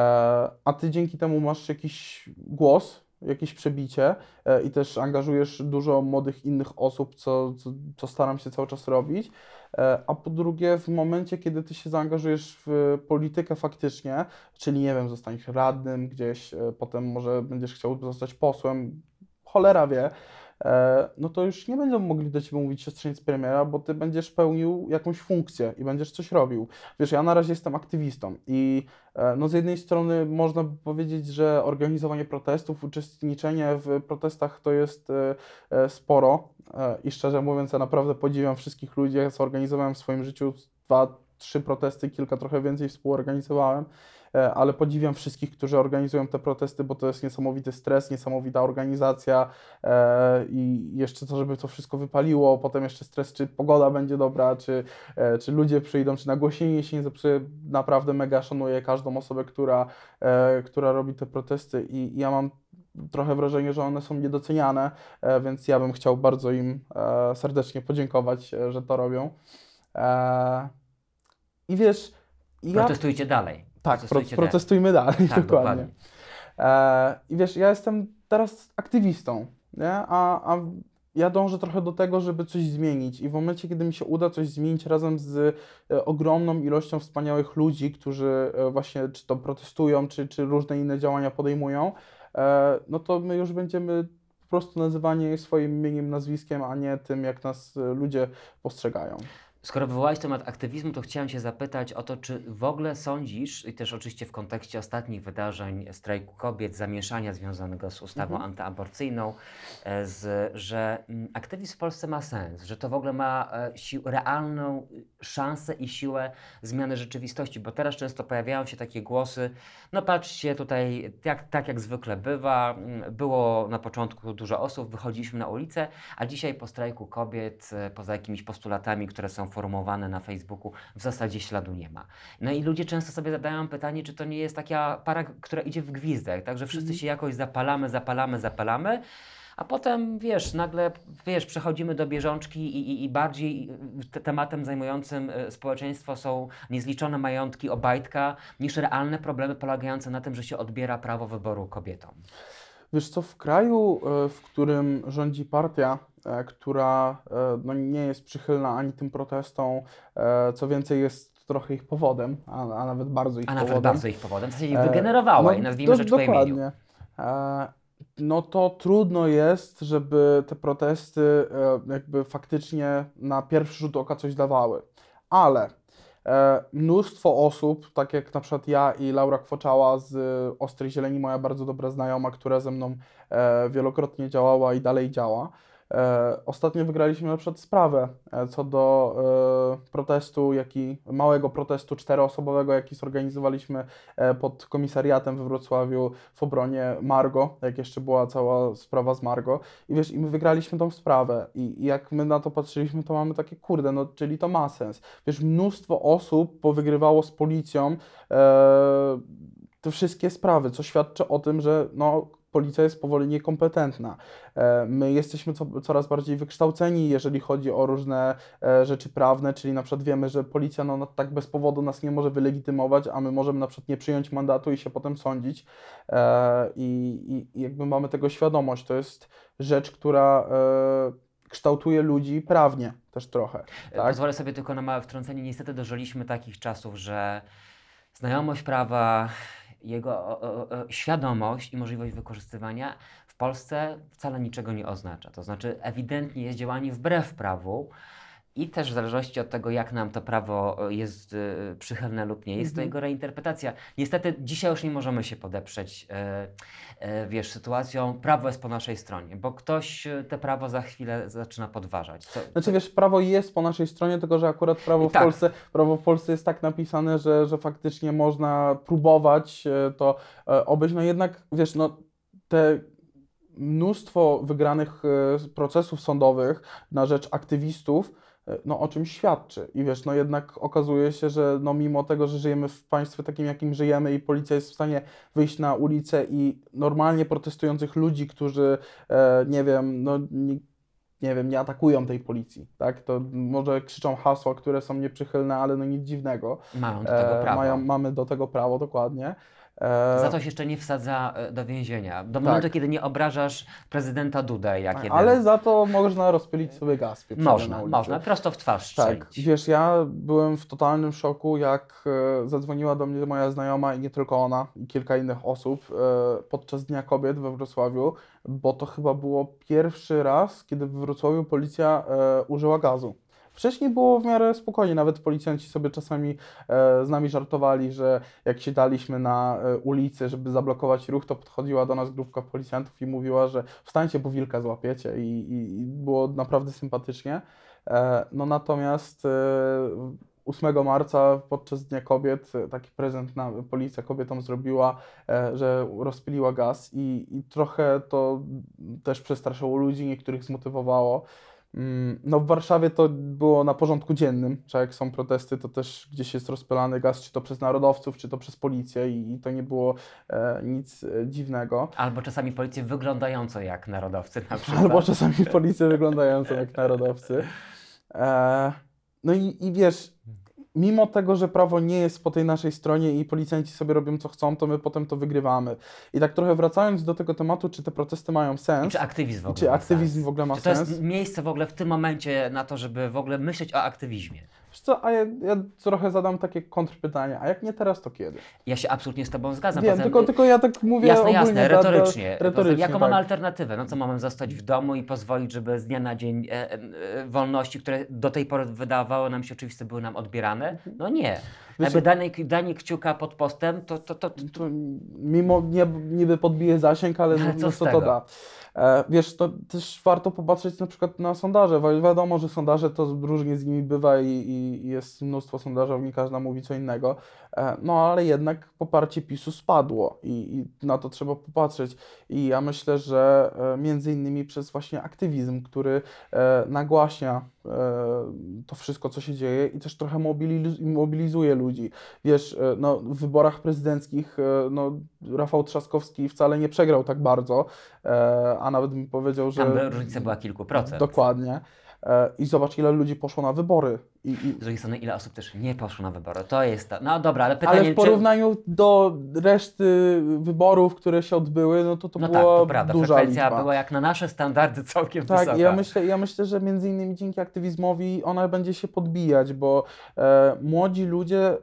a ty dzięki temu masz jakiś głos, jakieś przebicie e, i też angażujesz dużo młodych innych osób, co, co, co staram się cały czas robić. E, A po drugie, w momencie, kiedy ty się zaangażujesz w politykę faktycznie, czyli nie wiem, zostaniesz radnym gdzieś, e, potem może będziesz chciał zostać posłem, cholera wie, no to już nie będą mogli do ciebie mówić siostrzeniec premiera, bo ty będziesz pełnił jakąś funkcję i będziesz coś robił. Wiesz, ja na razie jestem aktywistą i e, no z jednej strony można by powiedzieć, że organizowanie protestów, uczestniczenie w protestach to jest e, e, sporo. E, i szczerze mówiąc ja naprawdę podziwiam wszystkich ludzi, ja zorganizowałem w swoim życiu dwa, trzy protesty, kilka trochę więcej współorganizowałem, e, ale podziwiam wszystkich, którzy organizują te protesty, bo to jest niesamowity stres, niesamowita organizacja e, i jeszcze to, żeby to wszystko wypaliło, potem jeszcze stres, czy pogoda będzie dobra, czy, e, czy ludzie przyjdą, czy nagłośnienie się nie zepsuje. Naprawdę mega szanuję każdą osobę, która, e, która robi te protesty i ja mam trochę wrażenie, że one są niedoceniane, e, więc ja bym chciał bardzo im e, serdecznie podziękować, e, że to robią. E, I wiesz, ja... Protestujcie dalej. Tak, pro, Protestujcie dalej. protestujmy dalej, Tak, dokładnie. E, I wiesz, ja jestem teraz aktywistą. nie? A, a ja dążę trochę do tego, żeby coś zmienić i w momencie, kiedy mi się uda coś zmienić razem z e, ogromną ilością wspaniałych ludzi, którzy e, właśnie czy to protestują, czy, czy różne inne działania podejmują, no to my już będziemy po prostu nazywani swoim imieniem, nazwiskiem, a nie tym, jak nas ludzie postrzegają. Skoro wywołałeś temat aktywizmu, to chciałem Cię zapytać o to, czy w ogóle sądzisz, i też oczywiście w kontekście ostatnich wydarzeń, strajku kobiet, zamieszania związanego z ustawą Mhm. antyaborcyjną, e, z, że mm, aktywizm w Polsce ma sens, że to w ogóle ma e, sił, realną szansę i siłę zmiany rzeczywistości, bo teraz często pojawiają się takie głosy, no patrzcie tutaj, jak, tak jak zwykle bywa, mm, było na początku dużo osób, wychodziliśmy na ulicę, a dzisiaj po strajku kobiet, e, poza jakimiś postulatami, które są formułowane na Facebooku, w zasadzie śladu nie ma. No i ludzie często sobie zadają pytanie, czy to nie jest taka para, która idzie w gwizdek, tak, że wszyscy Mhm. się jakoś zapalamy, zapalamy, zapalamy, a potem, wiesz, nagle, wiesz, przechodzimy do bieżączki i, i, i bardziej te- tematem zajmującym y, społeczeństwo są niezliczone majątki Obajtka niż realne problemy polegające na tym, że się odbiera prawo wyboru kobietom. Wiesz co, w kraju, e, w którym rządzi partia, e, która e, no, nie jest przychylna ani tym protestom, e, co więcej jest trochę ich powodem, a, a nawet bardzo ich A nawet powodem. bardzo ich powodem, w zasadzie E, wygenerowała no, i nazwijmy do- rzecz po imieniu. Dokładnie. E, no to trudno jest, żeby te protesty e, jakby faktycznie na pierwszy rzut oka coś dawały. Ale e, mnóstwo osób, tak jak na przykład ja i Laura Kwoczała z Ostrej Zieleni, moja bardzo dobra znajoma, która ze mną e, wielokrotnie działała i dalej działa, E, Ostatnio wygraliśmy na przykład sprawę e, co do e, protestu, jaki, małego protestu czteroosobowego, jaki zorganizowaliśmy e, pod komisariatem we Wrocławiu w obronie Margo, jak jeszcze była cała sprawa z Margo. I wiesz, i my wygraliśmy tą sprawę. I, i jak my na to patrzyliśmy, to mamy takie, kurde, no czyli to ma sens. Wiesz, mnóstwo osób powygrywało z policją e, te wszystkie sprawy, co świadczy o tym, że no, policja jest powoli niekompetentna. E, My jesteśmy co, coraz bardziej wykształceni, jeżeli chodzi o różne e, rzeczy prawne, czyli na przykład wiemy, że policja no, no, tak bez powodu nas nie może wylegitymować, a my możemy na przykład nie przyjąć mandatu i się potem sądzić. E, I, i, jakby mamy tego świadomość. To jest rzecz, która kształtuje ludzi prawnie też trochę. Tak? Pozwolę sobie tylko na małe wtrącenie. Niestety dożyliśmy takich czasów, że znajomość prawa, jego świadomość i możliwość wykorzystywania w Polsce wcale niczego nie oznacza. To znaczy ewidentnie jest działanie wbrew prawu i też w zależności od tego, jak nam to prawo jest e, przychylne lub nie, jest to Mhm. jego reinterpretacja. Niestety dzisiaj już nie możemy się podeprzeć, e, e, wiesz, sytuacją, prawo jest po naszej stronie, bo ktoś e, te prawo za chwilę zaczyna podważać. Co, Znaczy wiesz, prawo jest po naszej stronie, tylko że akurat prawo w Tak. Polsce, prawo w Polsce jest tak napisane, że, że faktycznie można próbować e, to obejść. No jednak wiesz, no te mnóstwo wygranych procesów sądowych na rzecz aktywistów, no o czym świadczy. I wiesz, no jednak okazuje się, że no mimo tego, że żyjemy w państwie takim, jakim żyjemy i policja jest w stanie wyjść na ulicę i normalnie protestujących ludzi, którzy, e, nie wiem, no nie, nie wiem, nie atakują tej policji, tak? To może krzyczą hasła, które są nieprzychylne, ale no nic dziwnego. mają do tego E, prawo. mają, mamy do tego prawo, dokładnie. E, Za to się jeszcze nie wsadza e, do więzienia. Do momentu, kiedy nie obrażasz prezydenta Dudę, jak jeden... Tak. ale za to można rozpylić sobie gaz Można, można, prosto w twarz Tak, wiesz, ja byłem w totalnym szoku, jak e, zadzwoniła do mnie moja znajoma i nie tylko ona, i kilka innych osób podczas Dnia Kobiet we Wrocławiu, bo to chyba było pierwszy raz, kiedy w Wrocławiu policja użyła gazu. Wcześniej było w miarę spokojnie, nawet policjanci sobie czasami e, z nami żartowali, że jak siadaliśmy na e, ulicy, żeby zablokować ruch, to podchodziła do nas grupka policjantów i mówiła, że wstańcie, bo wilka złapiecie i, i, i było naprawdę sympatycznie. E, No natomiast e, 8 marca podczas Dnia Kobiet taki prezent na policja kobietom zrobiła, że rozpyliła gaz i, i trochę to też przestraszyło ludzi, niektórych zmotywowało. Mm, No w Warszawie to było na porządku dziennym, że jak są protesty, to też gdzieś jest rozpylany gaz, czy to przez narodowców, czy to przez policję i, to nie było e, nic e, dziwnego. Albo czasami policję wyglądająco jak narodowcy na przykład. Albo czasami policję wyglądającą jak narodowcy. E, no i, i wiesz, mimo tego, że prawo nie jest po tej naszej stronie i policjanci sobie robią co chcą, to my potem to wygrywamy. I tak trochę wracając do tego tematu, czy te protesty mają I sens, czy aktywizm w ogóle czy ma aktywizm sens? w ogóle ma Czy to sens. jest miejsce w ogóle w tym momencie na to, żeby w ogóle myśleć o aktywizmie? Wiesz co, a ja, ja trochę zadam takie kontrpytanie, a jak nie teraz, to kiedy? Ja się absolutnie z Tobą zgadzam. Wiem, tylko, tylko ja tak mówię Jasne, ogólnie. jasne, da- da- retorycznie. retorycznie Jaką tak. mamy alternatywę? No co, mamy zostać w domu i pozwolić, żeby z dnia na dzień e, e, wolności, które do tej pory wydawało nam się oczywiste, były nam odbierane? No nie. Jakby danie, danie kciuka pod postem, to, to, to, to mimo nie, niby podbije zasięg, ale, Ale no, co no co to da? E, wiesz, to też warto popatrzeć na przykład na sondaże. Wi- Wiadomo, że sondaże to różnie z nimi bywa i, i jest mnóstwo sondażowni, każda mówi co innego. E, no ale jednak poparcie PiSu spadło i, i na to trzeba popatrzeć. I ja myślę, że e, między innymi przez właśnie aktywizm, który nagłaśnia to wszystko, co się dzieje i też trochę mobiliz mobilizuje ludzi. Wiesz, e, no, w wyborach prezydenckich e, no, Rafał Trzaskowski wcale nie przegrał tak bardzo, e, a nawet mi powiedział, że... tam różnica była kilku procent. Dokładnie. I zobacz, ile ludzi poszło na wybory. I, i, Z drugiej strony, ile osób też nie poszło na wybory? To jest ta... No dobra, ale pytanie, ale w czy... porównaniu do reszty wyborów, które się odbyły, no to to No tak, była to prawda, duża frekwencja liczba. była jak na nasze standardy całkiem Tak, wysoka. ja myślę, ja myślę, że między innymi dzięki aktywizmowi ona będzie się podbijać, bo e, młodzi ludzie, e,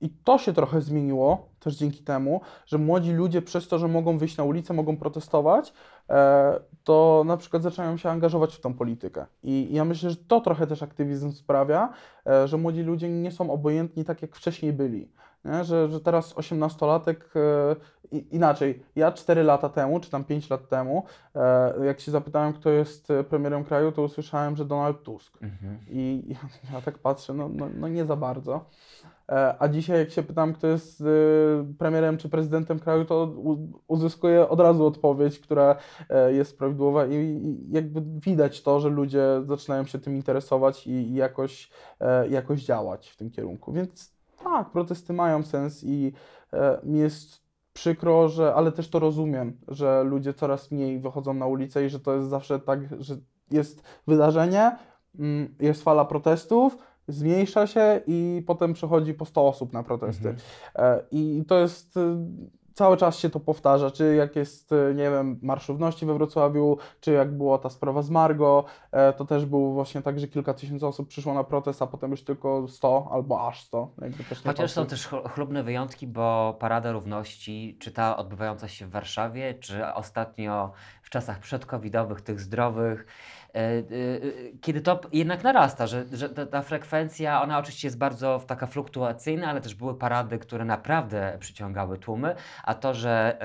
i to się trochę zmieniło też dzięki temu, że młodzi ludzie przez to, że mogą wyjść na ulicę, mogą protestować, e, to na przykład zaczynają się angażować w tą politykę. I ja myślę, że to trochę też aktywizm sprawia, e, że młodzi ludzie nie są obojętni tak, jak wcześniej byli. Nie? Że, że teraz 18-latek, e, i- inaczej, ja 4 lata temu, czy tam 5 lat temu, e, jak się zapytałem, kto jest e, premierem kraju, to usłyszałem, że Donald Tusk. Mhm. I ja, ja tak patrzę, no, no, no nie za bardzo. E, A dzisiaj, jak się pytam, kto jest e, premierem czy prezydentem kraju, to uzyskuję od razu odpowiedź, która e, jest prawidłowa, i, jakby widać to, że ludzie zaczynają się tym interesować i, jakoś, e, jakoś działać w tym kierunku. Więc tak, protesty mają sens i e, mi jest przykro, że, ale też to rozumiem, że ludzie coraz mniej wychodzą na ulicę i że to jest zawsze tak, że jest wydarzenie, mm, jest fala protestów, zmniejsza się i potem przychodzi po 100 osób na protesty. Mhm. E, I to jest, y, cały czas się to powtarza, czy jak jest, y, nie wiem, Marsz Równości we Wrocławiu, czy jak była ta sprawa z Margo, e, to też było właśnie tak, że kilka tysięcy osób przyszło na protest, a potem już tylko 100 albo aż 100. Jakby też nie Chociaż są też chlu- chlubne wyjątki, bo Parada Równości, czy ta odbywająca się w Warszawie, czy ostatnio czasach przedcovidowych, tych zdrowych, e, e, e, kiedy to jednak narasta, że, że ta, ta frekwencja, ona oczywiście jest bardzo taka fluktuacyjna, ale też były parady, które naprawdę przyciągały tłumy, a to, że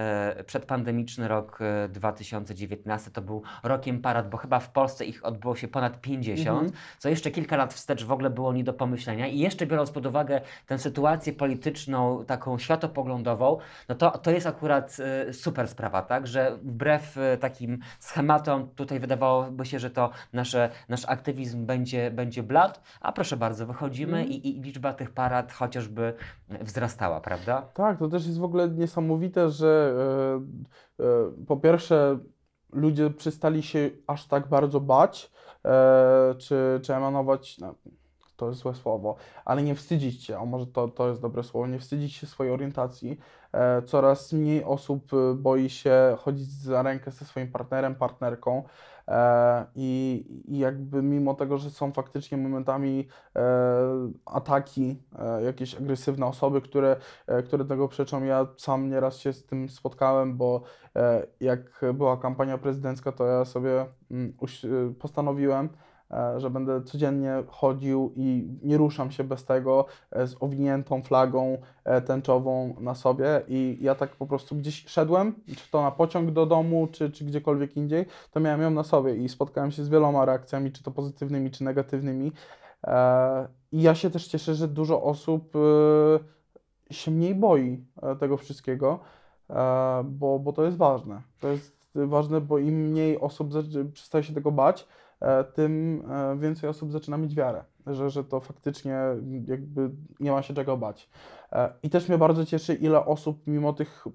przedpandemiczny rok e, 2019 to był rokiem parad, bo chyba w Polsce ich odbyło się ponad 50, Mhm. co jeszcze kilka lat wstecz w ogóle było nie do pomyślenia. I jeszcze biorąc pod uwagę tę sytuację polityczną, taką światopoglądową, no to, to jest akurat super sprawa, tak? Że wbrew e, takim schematom tutaj wydawałoby się, że to nasze, nasz aktywizm będzie, będzie blat, a proszę bardzo, wychodzimy Mhm. i, i liczba tych parad chociażby wzrastała, prawda? Tak, to też jest w ogóle niesamowite, że e, e, po pierwsze ludzie przestali się aż tak bardzo bać, e, czy, czy emanować, no, to jest złe słowo, ale nie wstydzić się, o może to, to jest dobre słowo, nie wstydzić się swojej orientacji. E, coraz mniej osób e, boi się chodzić za rękę ze swoim partnerem, partnerką. E, I, jakby mimo tego, że są faktycznie momentami ataki, jakieś agresywne osoby, które które tego przeczą. Ja sam nieraz się z tym spotkałem, bo jak była kampania prezydencka, to ja sobie mm, postanowiłem, że będę codziennie chodził i nie ruszam się bez tego e, z owiniętą flagą e, tęczową na sobie i ja tak po prostu gdzieś szedłem, czy to na pociąg do domu, czy, czy gdziekolwiek indziej, to miałem ją na sobie i spotkałem się z wieloma reakcjami, czy to pozytywnymi, czy negatywnymi. E, I ja się też cieszę, że dużo osób e, się mniej boi e, tego wszystkiego, e, bo, bo to jest ważne. To jest ważne, bo im mniej osób przestaje się tego bać, e, tym e, więcej osób zaczyna mieć wiarę, że, że to faktycznie jakby nie ma się czego bać. E, I też mnie bardzo cieszy, ile osób mimo tych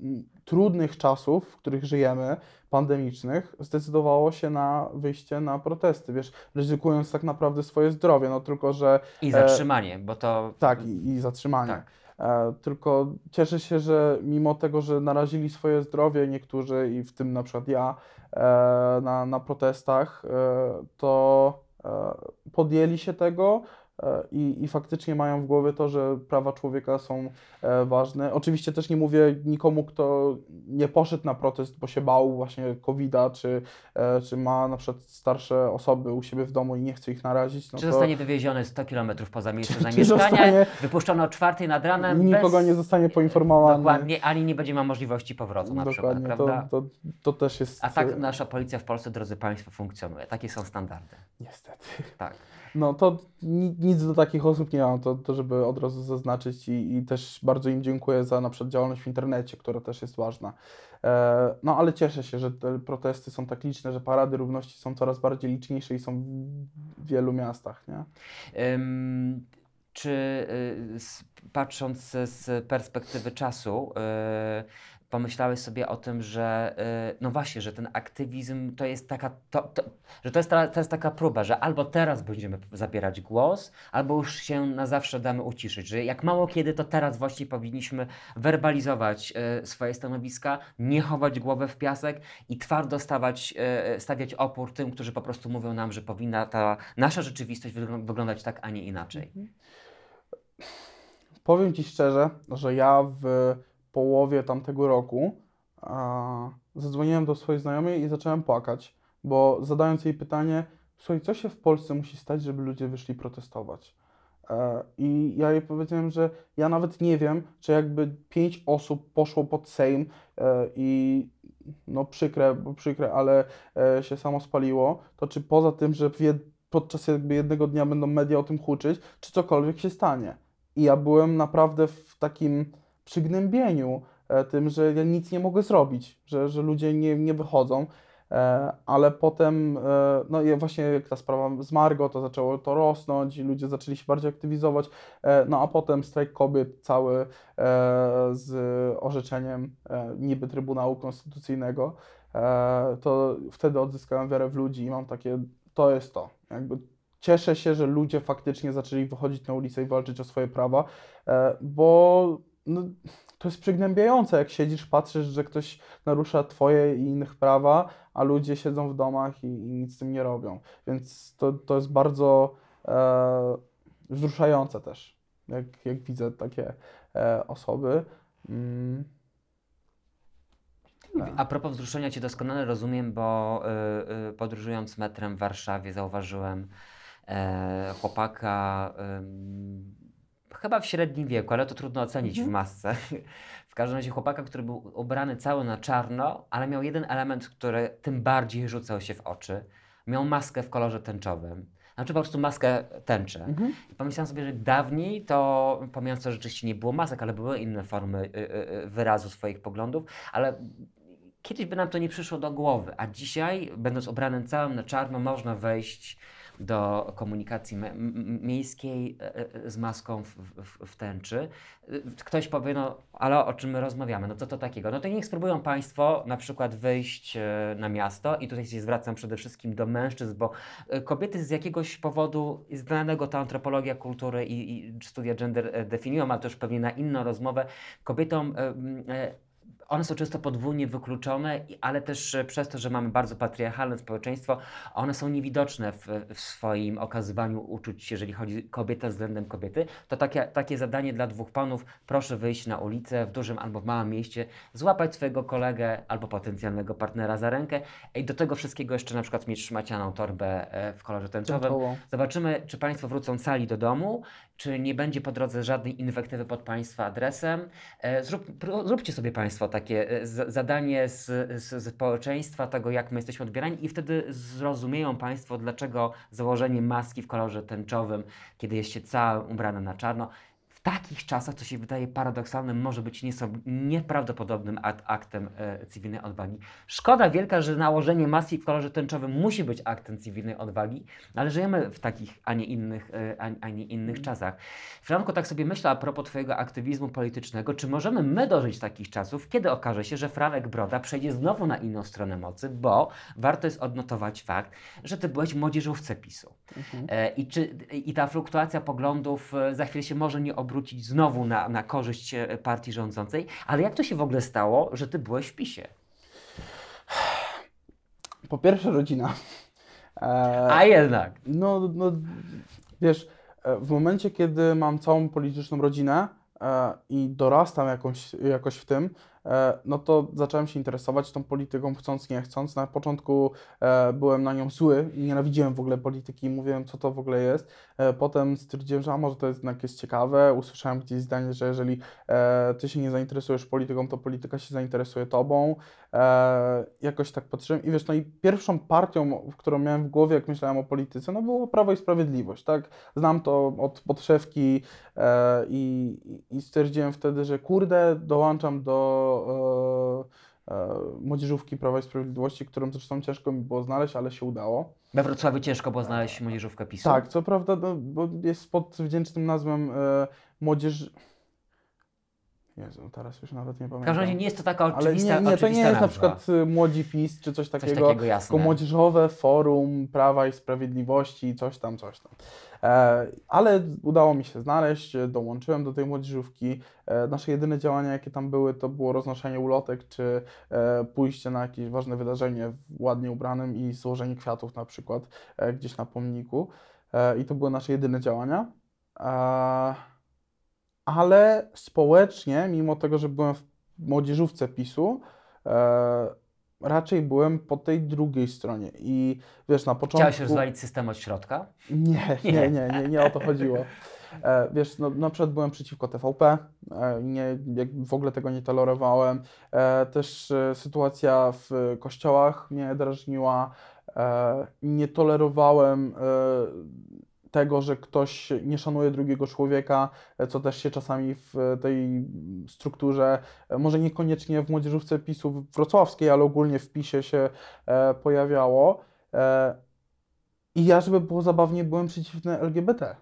trudnych czasów, w których żyjemy, pandemicznych, zdecydowało się na wyjście na protesty, wiesz, ryzykując tak naprawdę swoje zdrowie, no tylko, że I e, zatrzymanie, bo to... tak, i, i zatrzymanie. Tak. E, tylko cieszę się, że mimo tego, że narazili swoje zdrowie niektórzy i w tym na przykład ja e, na, na protestach, e, to podjęli się tego i, i faktycznie mają w głowie to, że prawa człowieka są e, ważne. Oczywiście też nie mówię nikomu, kto nie poszedł na protest, bo się bał właśnie COVID-a, czy, e, czy ma na przykład starsze osoby u siebie w domu i nie chce ich narazić. No Czy to zostanie wywieziony 100 km poza miejsce Czy- czy zamieszkania, zostanie- wypuszczony o czwartej nad ranem, nikogo bez... nie zostanie poinformowany. Dokładnie, ani nie będzie miał możliwości powrotu na przykład, Dokładnie, prawda? to, to, to też jest. A tak nasza policja w Polsce, drodzy Państwo, funkcjonuje. Takie są standardy. Niestety. Tak. No to ni- nic do takich osób nie mam, to, to żeby od razu zaznaczyć i, i też bardzo im dziękuję za na przykład działalność w internecie, która też jest ważna. E, no ale cieszę się, że te protesty są tak liczne, że parady równości są coraz bardziej liczniejsze i są w wielu miastach, nie? Ym, czy y, patrząc z perspektywy czasu, y, pomyślałeś sobie o tym, że y, no właśnie, że ten aktywizm to jest taka, to, to, że to jest, ta, to jest taka próba, że albo teraz będziemy zabierać głos, albo już się na zawsze damy uciszyć, że jak mało kiedy, to teraz właśnie powinniśmy werbalizować y, swoje stanowiska, nie chować głowę w piasek i twardo stawać, y, stawiać opór tym, którzy po prostu mówią nam, że powinna ta nasza rzeczywistość wyglą- wyglądać tak, a nie inaczej. Powiem Ci szczerze, że ja w połowie tamtego roku zadzwoniłem do swojej znajomej i zacząłem płakać, bo zadając jej pytanie, słuchaj, co się w Polsce musi stać, żeby ludzie wyszli protestować? E, I ja jej powiedziałem, że ja nawet nie wiem, czy jakby pięć osób poszło pod Sejm e, i no przykre, przykre, ale e, się samo spaliło, to czy poza tym, że podczas jakby jednego dnia będą media o tym huczyć, czy cokolwiek się stanie? I ja byłem naprawdę w takim przygnębieniu e, tym, że ja nic nie mogę zrobić, że, że ludzie nie, nie wychodzą. E, ale potem, e, no i właśnie jak ta sprawa z Margo, to zaczęło to rosnąć i ludzie zaczęli się bardziej aktywizować. No a potem strajk kobiet cały z orzeczeniem niby Trybunału Konstytucyjnego, to wtedy odzyskałem wiarę w ludzi i mam takie, to jest to. Jakby cieszę się, że ludzie faktycznie zaczęli wychodzić na ulicę i walczyć o swoje prawa, bo no, to jest przygnębiające, jak siedzisz, patrzysz, że ktoś narusza twoje i innych prawa, a ludzie siedzą w domach i, i nic z tym nie robią. Więc to, to jest bardzo e, wzruszające też, jak, jak widzę takie e, osoby. Mm. A propos wzruszenia Cię doskonale rozumiem, bo y, y, podróżując metrem w Warszawie zauważyłem e, chłopaka chyba w średnim wieku, ale to trudno ocenić w masce. W każdym razie chłopaka, który był ubrany cały na czarno, ale miał jeden element, który tym bardziej rzucał się w oczy. Miał maskę w kolorze tęczowym. Znaczy po prostu maskę tęczę. Mhm. I pomyślałem sobie, że dawniej to, pomijając to, że rzeczywiście nie było masek, ale były inne formy y, y, y, wyrazu swoich poglądów, ale kiedyś by nam to nie przyszło do głowy, a dzisiaj, będąc ubranym całym na czarno, można wejść do komunikacji miejskiej e, e, z maską w, w, w tęczy. Y, Ktoś powie, no ale o czym my rozmawiamy, no co to takiego? No to niech spróbują Państwo na przykład wyjść e, na miasto i tutaj się zwracam przede wszystkim do mężczyzn, bo e, kobiety z jakiegoś powodu, znanego to antropologia kultury i, i studia gender e, definiują, ale już pewnie na inną rozmowę, kobietom e, e, one są często podwójnie wykluczone, ale też e, przez to, że mamy bardzo patriarchalne społeczeństwo, one są niewidoczne w, w swoim okazywaniu uczuć, jeżeli chodzi kobieta względem kobiety. To takie, takie zadanie dla dwóch panów, proszę wyjść na ulicę w dużym albo w małym mieście, złapać swojego kolegę albo potencjalnego partnera za rękę i do tego wszystkiego jeszcze na przykład mieć szmacianą torbę e, w kolorze tęczowym. Zobaczymy, czy Państwo wrócą cali do domu, czy nie będzie po drodze żadnej inwektywy pod Państwa adresem. E, Zrób, zróbcie sobie Państwo takie e, zadanie z, z, społeczeństwa, tego jak my jesteśmy odbierani i wtedy zrozumieją Państwo, dlaczego założenie maski w kolorze tęczowym, kiedy jest się całym ubrany na czarno, takich czasach, co się wydaje paradoksalnym, może być nieprawdopodobnym ak- aktem e, cywilnej odwagi. Szkoda wielka, że nałożenie maski w kolorze tęczowym musi być aktem cywilnej odwagi, ale żyjemy w takich, a nie innych, e, a, a nie innych czasach. Franko, tak sobie myślę a propos Twojego aktywizmu politycznego, czy możemy my dożyć takich czasów, kiedy okaże się, że Franek Broda przejdzie znowu na inną stronę mocy, bo warto jest odnotować fakt, że Ty byłeś w młodzieżówce PiSu. E, I, czy, I ta fluktuacja poglądów e, za chwilę się może nie obrócić znowu na, na korzyść e, partii rządzącej, ale jak to się w ogóle stało, że Ty byłeś w PiSie? Po pierwsze rodzina. A jednak. No, no wiesz, w momencie, kiedy mam całą polityczną rodzinę i dorastam jakąś, jakoś w tym, no to zacząłem się interesować tą polityką, chcąc, nie chcąc. Na początku e, byłem na nią zły, nienawidziłem w ogóle polityki, mówiłem, co to w ogóle jest. E, potem stwierdziłem, że a może to jest jednak jest ciekawe. Usłyszałem gdzieś zdanie, że jeżeli e, ty się nie zainteresujesz polityką, to polityka się zainteresuje tobą. E, jakoś tak patrzyłem i wiesz, no i pierwszą partią, którą miałem w głowie, jak myślałem o polityce, no było Prawo i Sprawiedliwość, tak? Znam to od podszewki e, i, i stwierdziłem wtedy, że kurde, dołączam do e, e, młodzieżówki Prawa i Sprawiedliwości, którą zresztą ciężko mi było znaleźć, ale się udało. We Wrocławiu ciężko było znaleźć młodzieżówkę PiSu. Tak, co prawda, no, bo jest pod wdzięcznym nazwą e, młodzież... Jezu, teraz już nawet nie W pamiętam. każdym razie nie jest to taka Ale oczywista nie, nie, to nie jest na przykład y, Młodzi PiS czy coś Coś takiego, takiego jasne. tylko Młodzieżowe Forum Prawa i Sprawiedliwości, coś tam, coś tam. E, ale udało mi się znaleźć, dołączyłem do tej młodzieżówki. E, nasze jedyne działania, jakie tam były, to było roznoszenie ulotek, czy e, pójście na jakieś ważne wydarzenie w ładnie ubranym i złożenie kwiatów na przykład gdzieś na pomniku. I to były nasze jedyne działania. E, ale społecznie, mimo tego, że byłem w młodzieżówce PiSu, e, raczej byłem po tej drugiej stronie. I wiesz, na początku. Chciałeś rozwalić system od środka? Nie, nie, nie, nie, nie o to chodziło. E, wiesz, no, na przykład byłem przeciwko TVP, e, nie, w ogóle tego nie tolerowałem. E, też e, sytuacja w kościołach mnie drażniła. E, nie tolerowałem e, tego, że ktoś nie szanuje drugiego człowieka, e, co też się czasami w tej strukturze, e, może niekoniecznie w młodzieżówce PiSu wrocławskiej, ale ogólnie w PiSie się e, pojawiało. E, I ja, żeby było zabawnie, byłem przeciwny LGBT.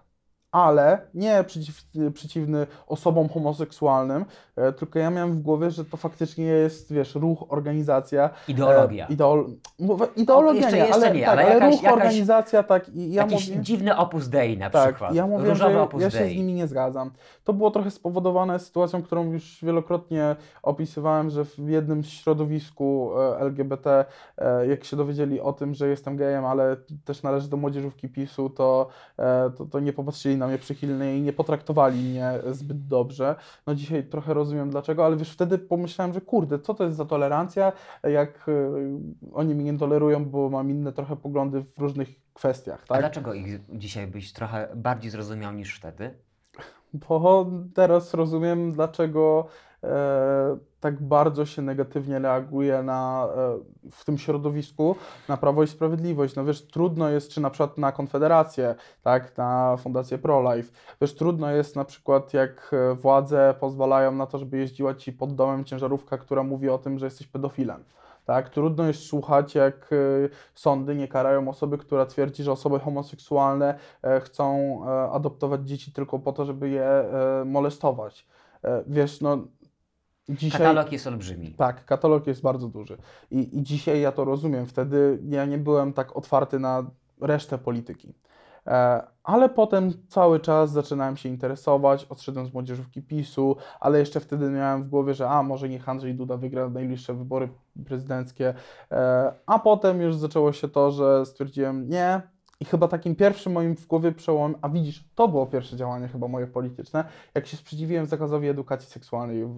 Ale nie przeciw, przeciwny osobom homoseksualnym, e, tylko ja miałem w głowie, że to faktycznie jest, wiesz, ruch, organizacja. Ideologia. E, ideol, mówię, ideologia jeszcze- nie, jeszcze ale, nie, tak, ale ale, jakaś- ruch, jakaś- organizacja, tak. I ja Jakiś mówię, dziwny opus dei na tak, przykład. ja mówię, Różowy że opus ja się z nimi nie zgadzam. To było trochę spowodowane sytuacją, którą już wielokrotnie opisywałem, że w jednym środowisku e, LGBT, e, jak się dowiedzieli o tym, że jestem gejem, ale też należy do młodzieżówki PiSu, to, e, to, to nie popatrzyli na mnie przychylnie i nie potraktowali mnie zbyt dobrze. No dzisiaj trochę rozumiem dlaczego, ale wiesz, wtedy pomyślałem, że kurde, co to jest za tolerancja, jak e, oni mnie nie tolerują, bo mam inne trochę poglądy w różnych kwestiach, A tak? dlaczego ich dzisiaj byś trochę bardziej zrozumiał niż wtedy? Bo teraz rozumiem, dlaczego e, tak bardzo się negatywnie reaguje na, e, w tym środowisku na Prawo i Sprawiedliwość. No wiesz, trudno jest, czy na przykład na Konfederację, tak, na Fundację ProLife. Wiesz, trudno jest na przykład, jak e, władze pozwalają na to, żeby jeździła ci pod domem ciężarówka, która mówi o tym, że jesteś pedofilem. Tak, trudno jest słuchać, jak e, sądy nie karają osoby, która twierdzi, że osoby homoseksualne chcą adoptować dzieci tylko po to, żeby je molestować. Wiesz, no dzisiaj... Katalog jest olbrzymi. Tak, katalog jest bardzo duży. I, I dzisiaj ja to rozumiem. Wtedy ja nie byłem tak otwarty na resztę polityki. E, ale potem cały czas zaczynałem się interesować, odszedłem z młodzieżówki PiSu, ale jeszcze wtedy miałem w głowie, że a może niech Andrzej Duda wygra najbliższe wybory prezydenckie. E, a potem już zaczęło się to, że stwierdziłem nie. I chyba takim pierwszym moim w głowie przełomem, a widzisz, to było pierwsze działanie chyba moje polityczne, jak się sprzeciwiłem zakazowi edukacji seksualnej w,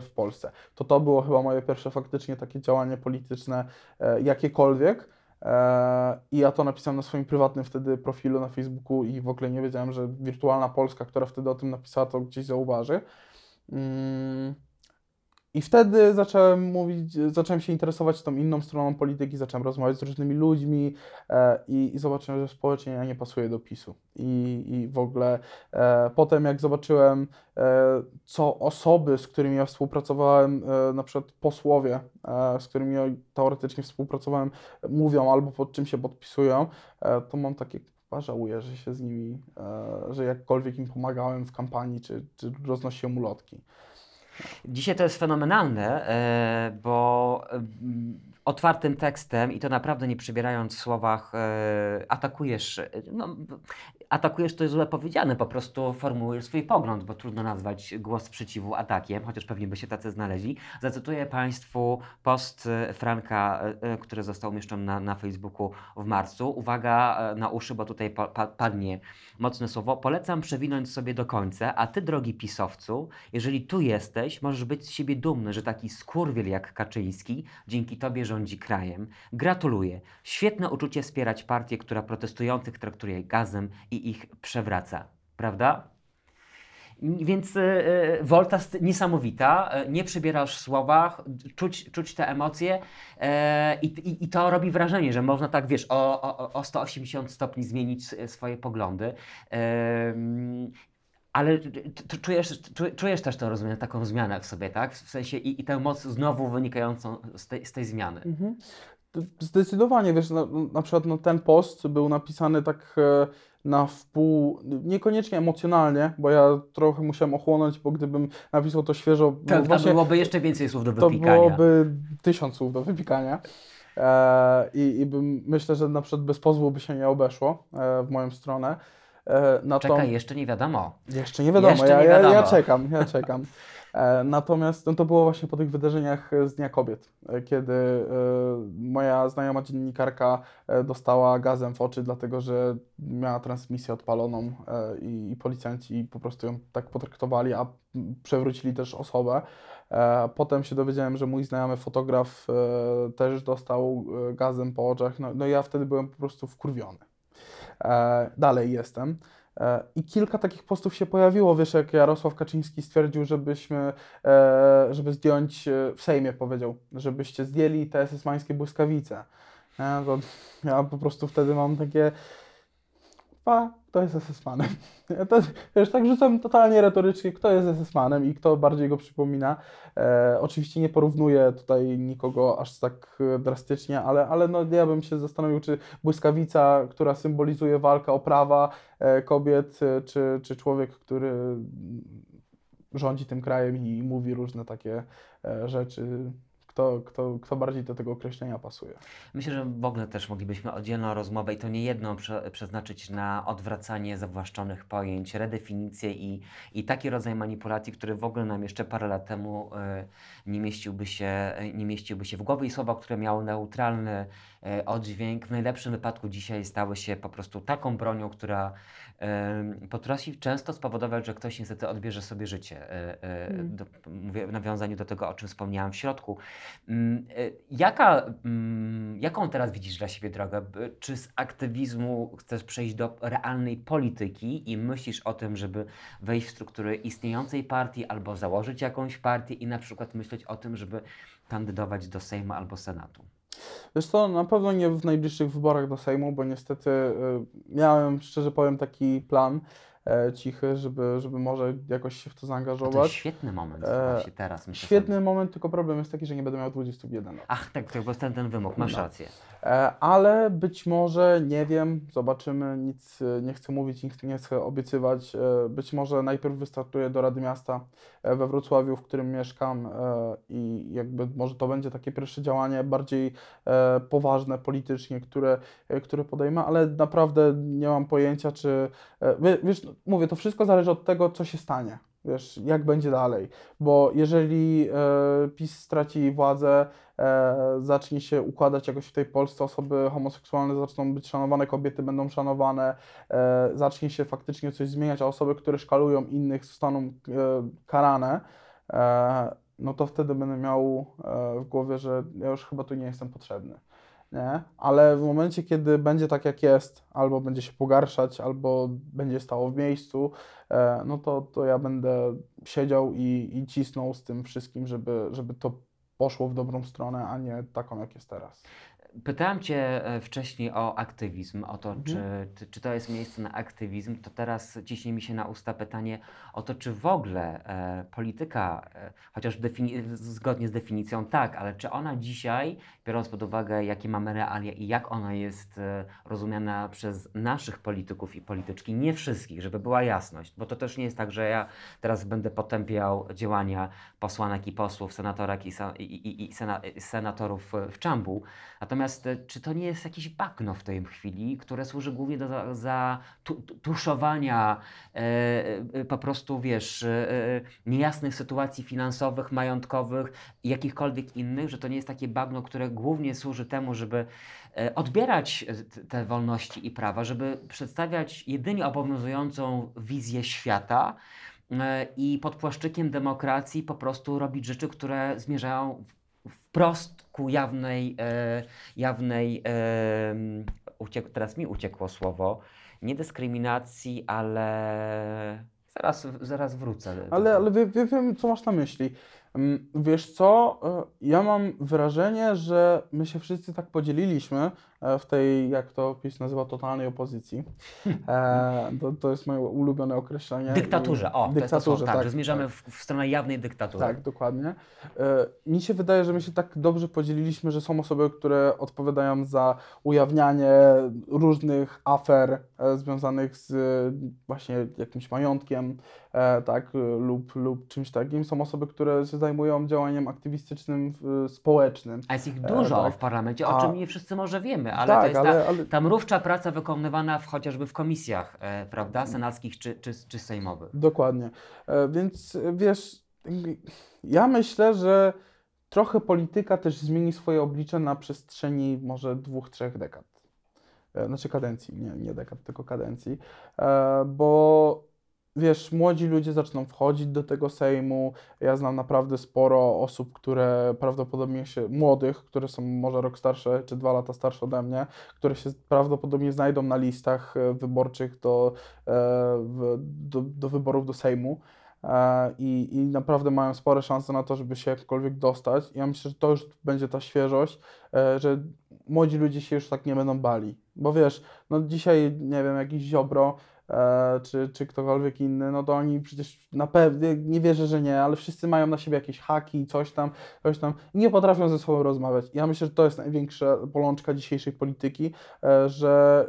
w Polsce. To to było chyba moje pierwsze faktycznie takie działanie polityczne, e, jakiekolwiek. E, I ja to napisałem na swoim prywatnym wtedy profilu na Facebooku i w ogóle nie wiedziałem, że Wirtualna Polska, która wtedy o tym napisała, to gdzieś zauważy. Mm. I wtedy zacząłem mówić, zacząłem się interesować tą inną stroną polityki, zacząłem rozmawiać z różnymi ludźmi e, i, i zobaczyłem, że społecznie ja nie pasuję do PiSu. I, i w ogóle e, potem jak zobaczyłem, e, co osoby, z którymi ja współpracowałem, e, na przykład posłowie, e, z którymi ja teoretycznie współpracowałem, mówią albo pod czym się podpisują, e, to mam takie chyba żałuję, że się z nimi, że jakkolwiek im pomagałem w kampanii, czy, czy roznosiłem ulotki. Dzisiaj to jest fenomenalne, e, bo mm, otwartym tekstem i to naprawdę nie przybierając w słowach e, atakujesz, e, no, atakujesz to jest źle powiedziane, po prostu formułujesz swój pogląd, bo trudno nazwać głos sprzeciwu atakiem, chociaż pewnie by się tacy znaleźli. Zacytuję Państwu post e, Franka, e, e, który został umieszczony na, na Facebooku w marcu. Uwaga na uszy, bo tutaj pa, pa, padnie mocne słowo. Polecam przewinąć sobie do końca, a Ty, drogi pisowcu, jeżeli tu jesteś, możesz być z siebie dumny, że taki skurwiel jak Kaczyński dzięki Tobie rządzi krajem. Gratuluję. Świetne uczucie wspierać partię, która protestujących traktuje gazem i ich przewraca. Prawda? Więc y, y, Volta jest niesamowita, y, nie przybierasz w słowach, czuć, czuć te emocje e, i, i, i to robi wrażenie, że można tak, wiesz, o, o, o 180 stopni zmienić swoje poglądy. Ale czujesz, czu- czujesz też to, rozumiem, taką zmianę w sobie, tak? W sensie i, i tę moc znowu wynikającą z tej, z tej zmiany. Mhm. Zdecydowanie, wiesz, na, na przykład no, ten post był napisany tak e, na wpół, niekoniecznie emocjonalnie, bo ja trochę musiałem ochłonąć, bo gdybym napisał to świeżo, no Tak, właśnie byłoby jeszcze więcej słów do to wypikania. byłoby tysiąc słów do wypikania. E, i, I bym, myślę, że na przykład bez pozwu by się nie obeszło e, w moją stronę. E, Czekaj, jeszcze nie wiadomo. Jeszcze nie wiadomo, Jeszcze ja, nie ja, ja wiadomo. czekam, ja czekam. E, natomiast no, to było właśnie po tych wydarzeniach z Dnia Kobiet, e, kiedy e, moja znajoma dziennikarka e, dostała gazem w oczy, dlatego że miała transmisję odpaloną e, i, policjanci po prostu ją tak potraktowali, a przewrócili też osobę. E, potem się dowiedziałem, że mój znajomy fotograf e, też dostał e, gazem po oczach, no, no ja wtedy byłem po prostu wkurwiony. E, dalej jestem. E, I kilka takich postów się pojawiło, wiesz, jak Jarosław Kaczyński stwierdził, żebyśmy, e, żeby zdjąć e, w Sejmie, powiedział, żebyście zdjęli te esesmańskie błyskawice. Nie, to ja po prostu wtedy mam takie, a, kto jest SS-manem? To, wiesz, tak rzucam totalnie retorycznie, kto jest SS-manem i kto bardziej go przypomina. E, oczywiście nie porównuję tutaj nikogo aż tak e, drastycznie, ale, ale no, ja bym się zastanowił, czy błyskawica, która symbolizuje walkę o prawa e, kobiet, e, czy, czy człowiek, który rządzi tym krajem i mówi różne takie e, rzeczy, kto, kto, kto bardziej do tego określenia pasuje. Myślę, że w ogóle też moglibyśmy oddzielną rozmowę i to nie jedną prze, przeznaczyć na odwracanie zawłaszczonych pojęć, redefinicję i, i taki rodzaj manipulacji, który w ogóle nam jeszcze parę lat temu e, nie, mieściłby się, e, nie mieściłby się w głowie i słowa, które miały neutralny e, oddźwięk, w najlepszym wypadku dzisiaj stały się po prostu taką bronią, która potrafi często spowodować, że ktoś niestety odbierze sobie życie. Mm. do, mówię w nawiązaniu do tego, o czym wspomniałam w środku. Mm, y, Jaka, mm, jaką teraz widzisz dla siebie drogę? Czy z aktywizmu chcesz przejść do realnej polityki i myślisz o tym, żeby wejść w struktury istniejącej partii albo założyć jakąś partię i na przykład myśleć o tym, żeby kandydować do Sejmu albo Senatu? Co, na pewno nie w najbliższych wyborach do Sejmu, bo niestety y, miałem, szczerze powiem, taki plan e, cichy, żeby, żeby może jakoś się w to To zaangażować. jest świetny moment E, właśnie teraz. Myślę Świetny sobie. moment, tylko problem jest taki, że nie będę miał 21 lat. Ach, tak, to jest ten, ten wymóg, masz No. rację. E, ale być może, nie wiem, zobaczymy, nic e, nie chcę mówić, nic nie chcę obiecywać. E, być może najpierw wystartuję do Rady Miasta we Wrocławiu, w którym mieszkam i jakby może to będzie takie pierwsze działanie bardziej poważne politycznie, które, które podejmę, ale naprawdę nie mam pojęcia, czy, wie- wiesz, no, mówię, to wszystko zależy od tego, co się stanie. Wiesz, jak będzie dalej, bo jeżeli e, PiS straci władzę, e, zacznie się układać jakoś w tej Polsce, osoby homoseksualne zaczną być szanowane, kobiety będą szanowane, e, zacznie się faktycznie coś zmieniać, a osoby, które szkalują innych zostaną e, karane, e, no to wtedy będę miał e, w głowie, że ja już chyba tu nie jestem potrzebny. Nie? ale w momencie, kiedy będzie tak jak jest, albo będzie się pogarszać, albo będzie stało w miejscu, e, no to, to ja będę siedział i, i cisnął z tym wszystkim, żeby, żeby to poszło w dobrą stronę, a nie taką, jak jest teraz. Pytałem Cię e, wcześniej o aktywizm, o to, Mhm. czy, czy, czy to jest miejsce na aktywizm. To teraz ciśnie mi się na usta pytanie o to, czy w ogóle e, polityka, e, chociaż zgodnie z definicją tak, ale czy ona dzisiaj, biorąc pod uwagę, jakie mamy realia i jak ona jest e, rozumiana przez naszych polityków i polityczki, nie wszystkich, żeby była jasność, bo to też nie jest tak, że ja teraz będę potępiał działania posłanek i posłów, senatorek i, i, i, i sena- senatorów w Czambu, Natomiast e, czy to nie jest jakieś bagno w tej chwili, które służy głównie do za, za tu, tu- tuszowania e, e, po prostu, wiesz, e, e, niejasnych sytuacji finansowych, majątkowych jakichkolwiek innych, że to nie jest takie bagno, które głównie służy temu, żeby odbierać te wolności i prawa, żeby przedstawiać jedynie obowiązującą wizję świata, i pod płaszczykiem demokracji po prostu robić rzeczy, które zmierzają wprost jawnej, e, jawnej e, uciek, teraz mi uciekło słowo, nie dyskryminacji, ale zaraz, zaraz wrócę. Ale, ale wie, wie, wiem, co masz na myśli. Wiesz co, e, ja mam wrażenie, że my się wszyscy tak podzieliliśmy e, w tej, jak to PiS nazywa, totalnej opozycji. E, to, to jest moje ulubione określenie. Dyktaturze, o, to jest to Dyktaturze, tak, że zmierzamy w, w stronę jawnej dyktatury. Tak, dokładnie. Mi się wydaje, że my się tak dobrze podzieliliśmy, że są osoby, które odpowiadają za ujawnianie różnych afer związanych z właśnie jakimś majątkiem, tak, e, lub, lub czymś takim. Są osoby, które się zajmują działaniem aktywistycznym, w- społecznym. A jest ich E, dużo tak. w parlamencie, o czym nie wszyscy może wiemy, ale to tak, jest ale, ta, ale ta mrówcza praca wykonywana w, chociażby w komisjach, e, prawda, senackich czy, czy, czy sejmowych. Dokładnie. E, Więc e, wiesz, ja myślę, że trochę polityka też zmieni swoje oblicze na przestrzeni może dwóch, trzech dekad. E, Znaczy kadencji, nie, nie dekad, tylko kadencji. E, Bo wiesz, młodzi ludzie zaczną wchodzić do tego Sejmu. Ja znam naprawdę sporo osób, które prawdopodobnie się, młodych, które są może rok starsze, czy dwa lata starsze ode mnie, które się prawdopodobnie znajdą na listach e, wyborczych do, e, do, do wyborów do Sejmu. E, I, I naprawdę mają spore szanse na to, żeby się jakkolwiek dostać. Ja myślę, że to już będzie ta świeżość, że młodzi ludzie się już tak nie będą bali. Bo wiesz, no dzisiaj, nie wiem, jakiś Ziobro czy, czy ktokolwiek inny, no to oni przecież na pewno, nie wierzę, że nie, ale wszyscy mają na siebie jakieś haki, coś tam, coś tam nie potrafią ze sobą rozmawiać. Ja myślę, że to jest największa bolączka dzisiejszej polityki, e, że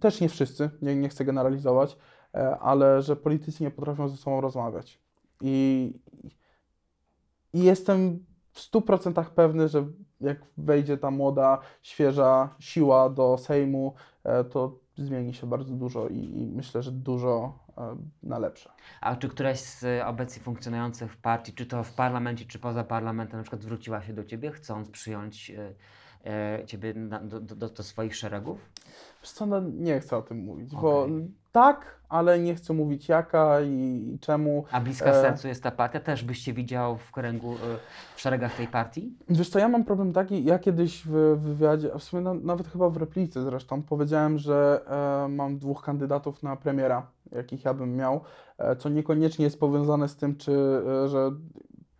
też nie wszyscy, nie, nie chcę generalizować, e, ale że politycy nie potrafią ze sobą rozmawiać. I, i jestem w 100% pewny, że jak wejdzie ta młoda, świeża siła do Sejmu, e, to zmieni się bardzo dużo i, i myślę, że dużo e, na lepsze. A czy któraś z obecnie funkcjonujących partii, czy to w parlamencie, czy poza parlamentem, na przykład zwróciła się do Ciebie, chcąc przyjąć e, e, Ciebie na, do, do, do swoich szeregów? Wiesz co, no nie chcę o tym mówić, bo Okej. Tak, ale nie chcę mówić jaka i, i czemu. A bliska E. sercu jest ta partia? Też byś się widział w kręgu, e, w szeregach tej partii? Wiesz co, ja mam problem taki, ja kiedyś w wywiadzie, a w sumie na, nawet chyba w replice zresztą, powiedziałem, że e, mam dwóch kandydatów na premiera, jakich ja bym miał, e, co niekoniecznie jest powiązane z tym, czy, że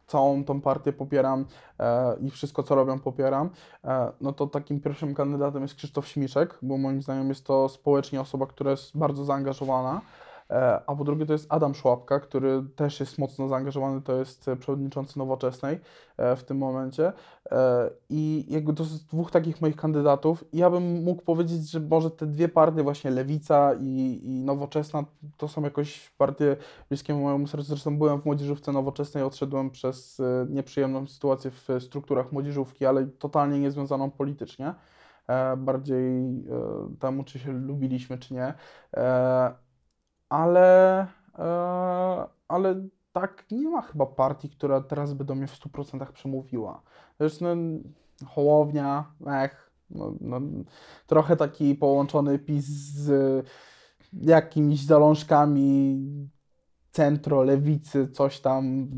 całą tą partię popieram e, i wszystko, co robią, popieram. E, no to takim pierwszym kandydatem jest Krzysztof Śmiszek, bo moim zdaniem jest to społecznie osoba, która jest bardzo zaangażowana. E, A po drugie to jest Adam Szłapka, który też jest mocno zaangażowany, to jest e, przewodniczący Nowoczesnej e, w tym momencie. I jakby to jest dwóch takich moich kandydatów. Ja bym mógł powiedzieć, że może te dwie partie, właśnie Lewica i, i Nowoczesna, to są jakoś partie bliskie mojemu sercu. Zresztą byłem w młodzieżówce Nowoczesnej, odszedłem przez nieprzyjemną sytuację w strukturach młodzieżówki, ale totalnie niezwiązaną politycznie. Bardziej temu, czy się lubiliśmy, czy nie. Ale, e, ale tak nie ma chyba partii, która teraz by do mnie w 100% przemówiła. Wiesz, no, Hołownia, ech, no, no, trochę taki połączony PiS z jakimiś zalążkami centro, lewicy, coś tam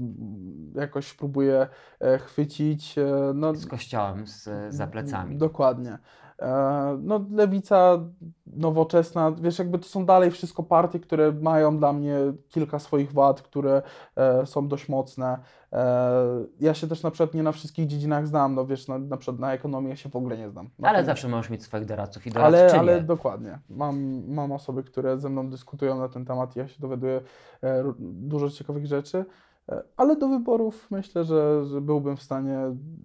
jakoś próbuje e, chwycić. e, No, Z kościołem z, za plecami. Dokładnie. E, No, lewica nowoczesna, wiesz, jakby to są dalej wszystko partie, które mają dla mnie kilka swoich wad, które e, są dość mocne. E, ja się też na przykład nie na wszystkich dziedzinach znam, no wiesz, na, na przykład na ekonomii ja się w ogóle nie znam. Na Ale zawsze możesz mieć swoich doradców i ale, doradczynie. ale dokładnie. Mam, mam osoby, które ze mną dyskutują na ten temat i ja się dowiaduję e, dużo ciekawych rzeczy. Ale do wyborów myślę, że, byłbym w stanie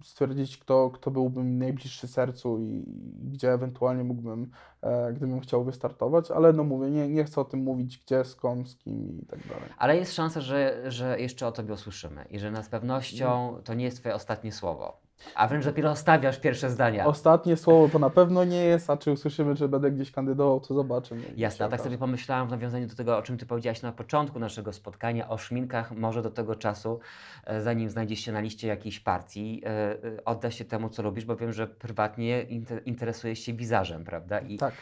stwierdzić, kto, kto byłby mi najbliższy sercu i, gdzie ewentualnie mógłbym, e, gdybym chciał wystartować, ale no mówię, nie, nie chcę o tym mówić, gdzie, z kim, z kim i tak dalej. Ale jest szansa, że, że jeszcze o tobie usłyszymy i że na z pewnością to nie jest twoje ostatnie słowo. A wręcz dopiero stawiasz pierwsze zdania. Ostatnie słowo to na pewno nie jest, a czy usłyszymy, że będę gdzieś kandydował, to zobaczymy. Jasne, a tak sobie pomyślałam w nawiązaniu do tego, o czym Ty powiedziałaś na początku naszego spotkania, o szminkach, może do tego czasu, e, zanim znajdziesz się na liście jakiejś partii, e, e, odda się temu, co lubisz, bo wiem, że prywatnie inter- interesujesz się wizażem, prawda? I, Tak.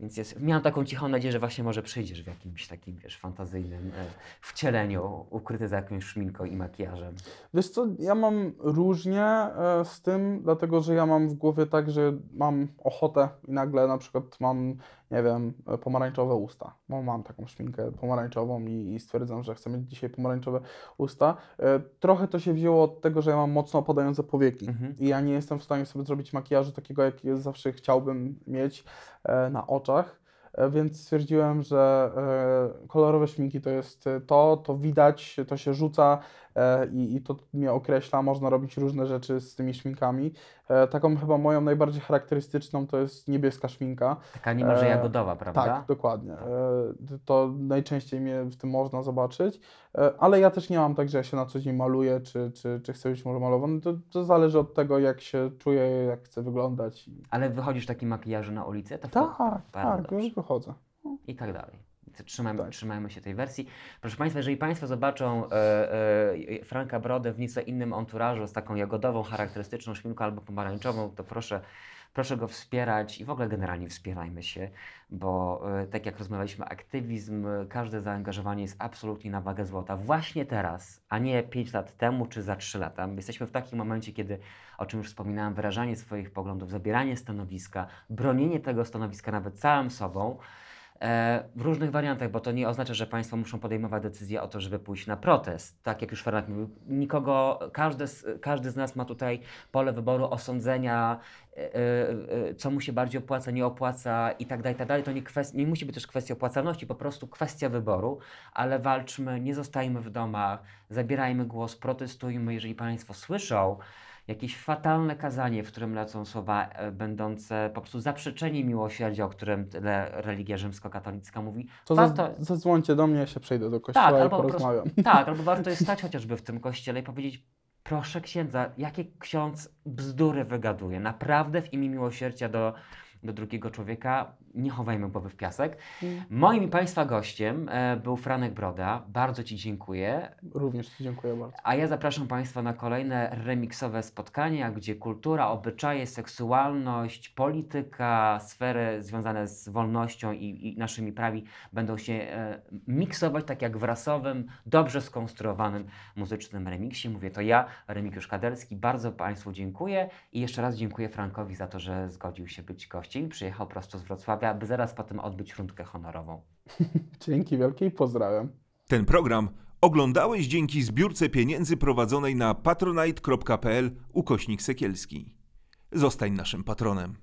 Więc jest, miałam taką cichą nadzieję, że właśnie może przyjdziesz w jakimś takim, wiesz, fantazyjnym e, wcieleniu, ukryty za jakąś szminką i makijażem. Wiesz co, ja mam różnie e, z tym, dlatego że ja mam w głowie tak, że mam ochotę i nagle na przykład mam, nie wiem, pomarańczowe usta. Bo mam taką szminkę pomarańczową i, i stwierdzam, że chcę mieć dzisiaj pomarańczowe usta. E, Trochę to się wzięło od tego, że ja mam mocno opadające powieki Mhm. i ja nie jestem w stanie sobie zrobić makijażu takiego, jaki zawsze chciałbym mieć e, na oczach. E, Więc stwierdziłem, że kolorowe szminki to jest to, to widać, to się rzuca i, i to mnie określa. Można robić różne rzeczy z tymi szminkami. E, Taką chyba moją najbardziej charakterystyczną to jest niebieska szminka. Taka niemalże E, jagodowa, prawda? Tak, dokładnie. E, To najczęściej mnie w tym można zobaczyć, E, ale ja też nie mam tak, że ja się na co dzień maluję, czy, czy, czy chcę być może malowany. To, to zależy od tego, jak się czuję, jak chcę wyglądać. Ale wychodzisz w takim makijażu na ulicę? To Tak, tak, dobrze. już wychodzę. i tak dalej. Trzymajmy, Tak. trzymajmy się tej wersji. Proszę Państwa, jeżeli Państwo zobaczą e, e, Franka Brodę w nieco innym anturażu z taką jagodową, charakterystyczną szminką albo pomarańczową, to proszę, proszę go wspierać i w ogóle generalnie wspierajmy się, bo e, tak jak rozmawialiśmy, aktywizm, każde zaangażowanie jest absolutnie na wagę złota. Właśnie teraz, a nie 5 lat temu czy za 3 lata. Jesteśmy w takim momencie, kiedy, o czym już wspominałem, wyrażanie swoich poglądów, zabieranie stanowiska, bronienie tego stanowiska nawet całym sobą, w różnych wariantach, bo to nie oznacza, że państwo muszą podejmować decyzję o to, żeby pójść na protest. Tak jak już Fernak mówił, nikogo, każdy z, każdy z nas ma tutaj pole wyboru osądzenia, e, e, e, co mu się bardziej opłaca, nie opłaca i tak dalej, tak dalej. To nie, kwest- nie musi być też kwestia opłacalności, po prostu kwestia wyboru, ale walczmy, nie zostajmy w domach, zabierajmy głos, protestujmy, jeżeli państwo słyszą, jakieś fatalne kazanie, w którym lecą słowa e, będące po prostu zaprzeczeniem miłosierdzia, o którym tyle religia rzymskokatolicka mówi. To warto, za, zadzwońcie do mnie, ja się przejdę do kościoła tak, i albo porozmawiam. tak, albo warto jest stać chociażby w tym kościele i powiedzieć, proszę księdza, jakie ksiądz bzdury wygaduje. Naprawdę w imię miłosierdzia do, do drugiego człowieka nie chowajmy głowy w piasek. Moim i Państwa gościem e, był Franek Broda. Bardzo Ci dziękuję. Również Ci dziękuję bardzo. A ja zapraszam Państwa na kolejne remiksowe spotkania, gdzie kultura, obyczaje, seksualność, polityka, sfery związane z wolnością i, i naszymi prawi będą się e, miksować tak jak w rasowym, dobrze skonstruowanym muzycznym remiksie. Mówię to ja, Remigiusz Kadelski. Bardzo Państwu dziękuję i jeszcze raz dziękuję Frankowi za to, że zgodził się być gościem. Przyjechał prosto z Wrocławia, aby zaraz potem odbyć rundkę honorową. Dzięki wielkie i pozdrawiam. Ten program oglądałeś dzięki zbiórce pieniędzy prowadzonej na patronite.pl ukośnik sekielski. Zostań naszym patronem.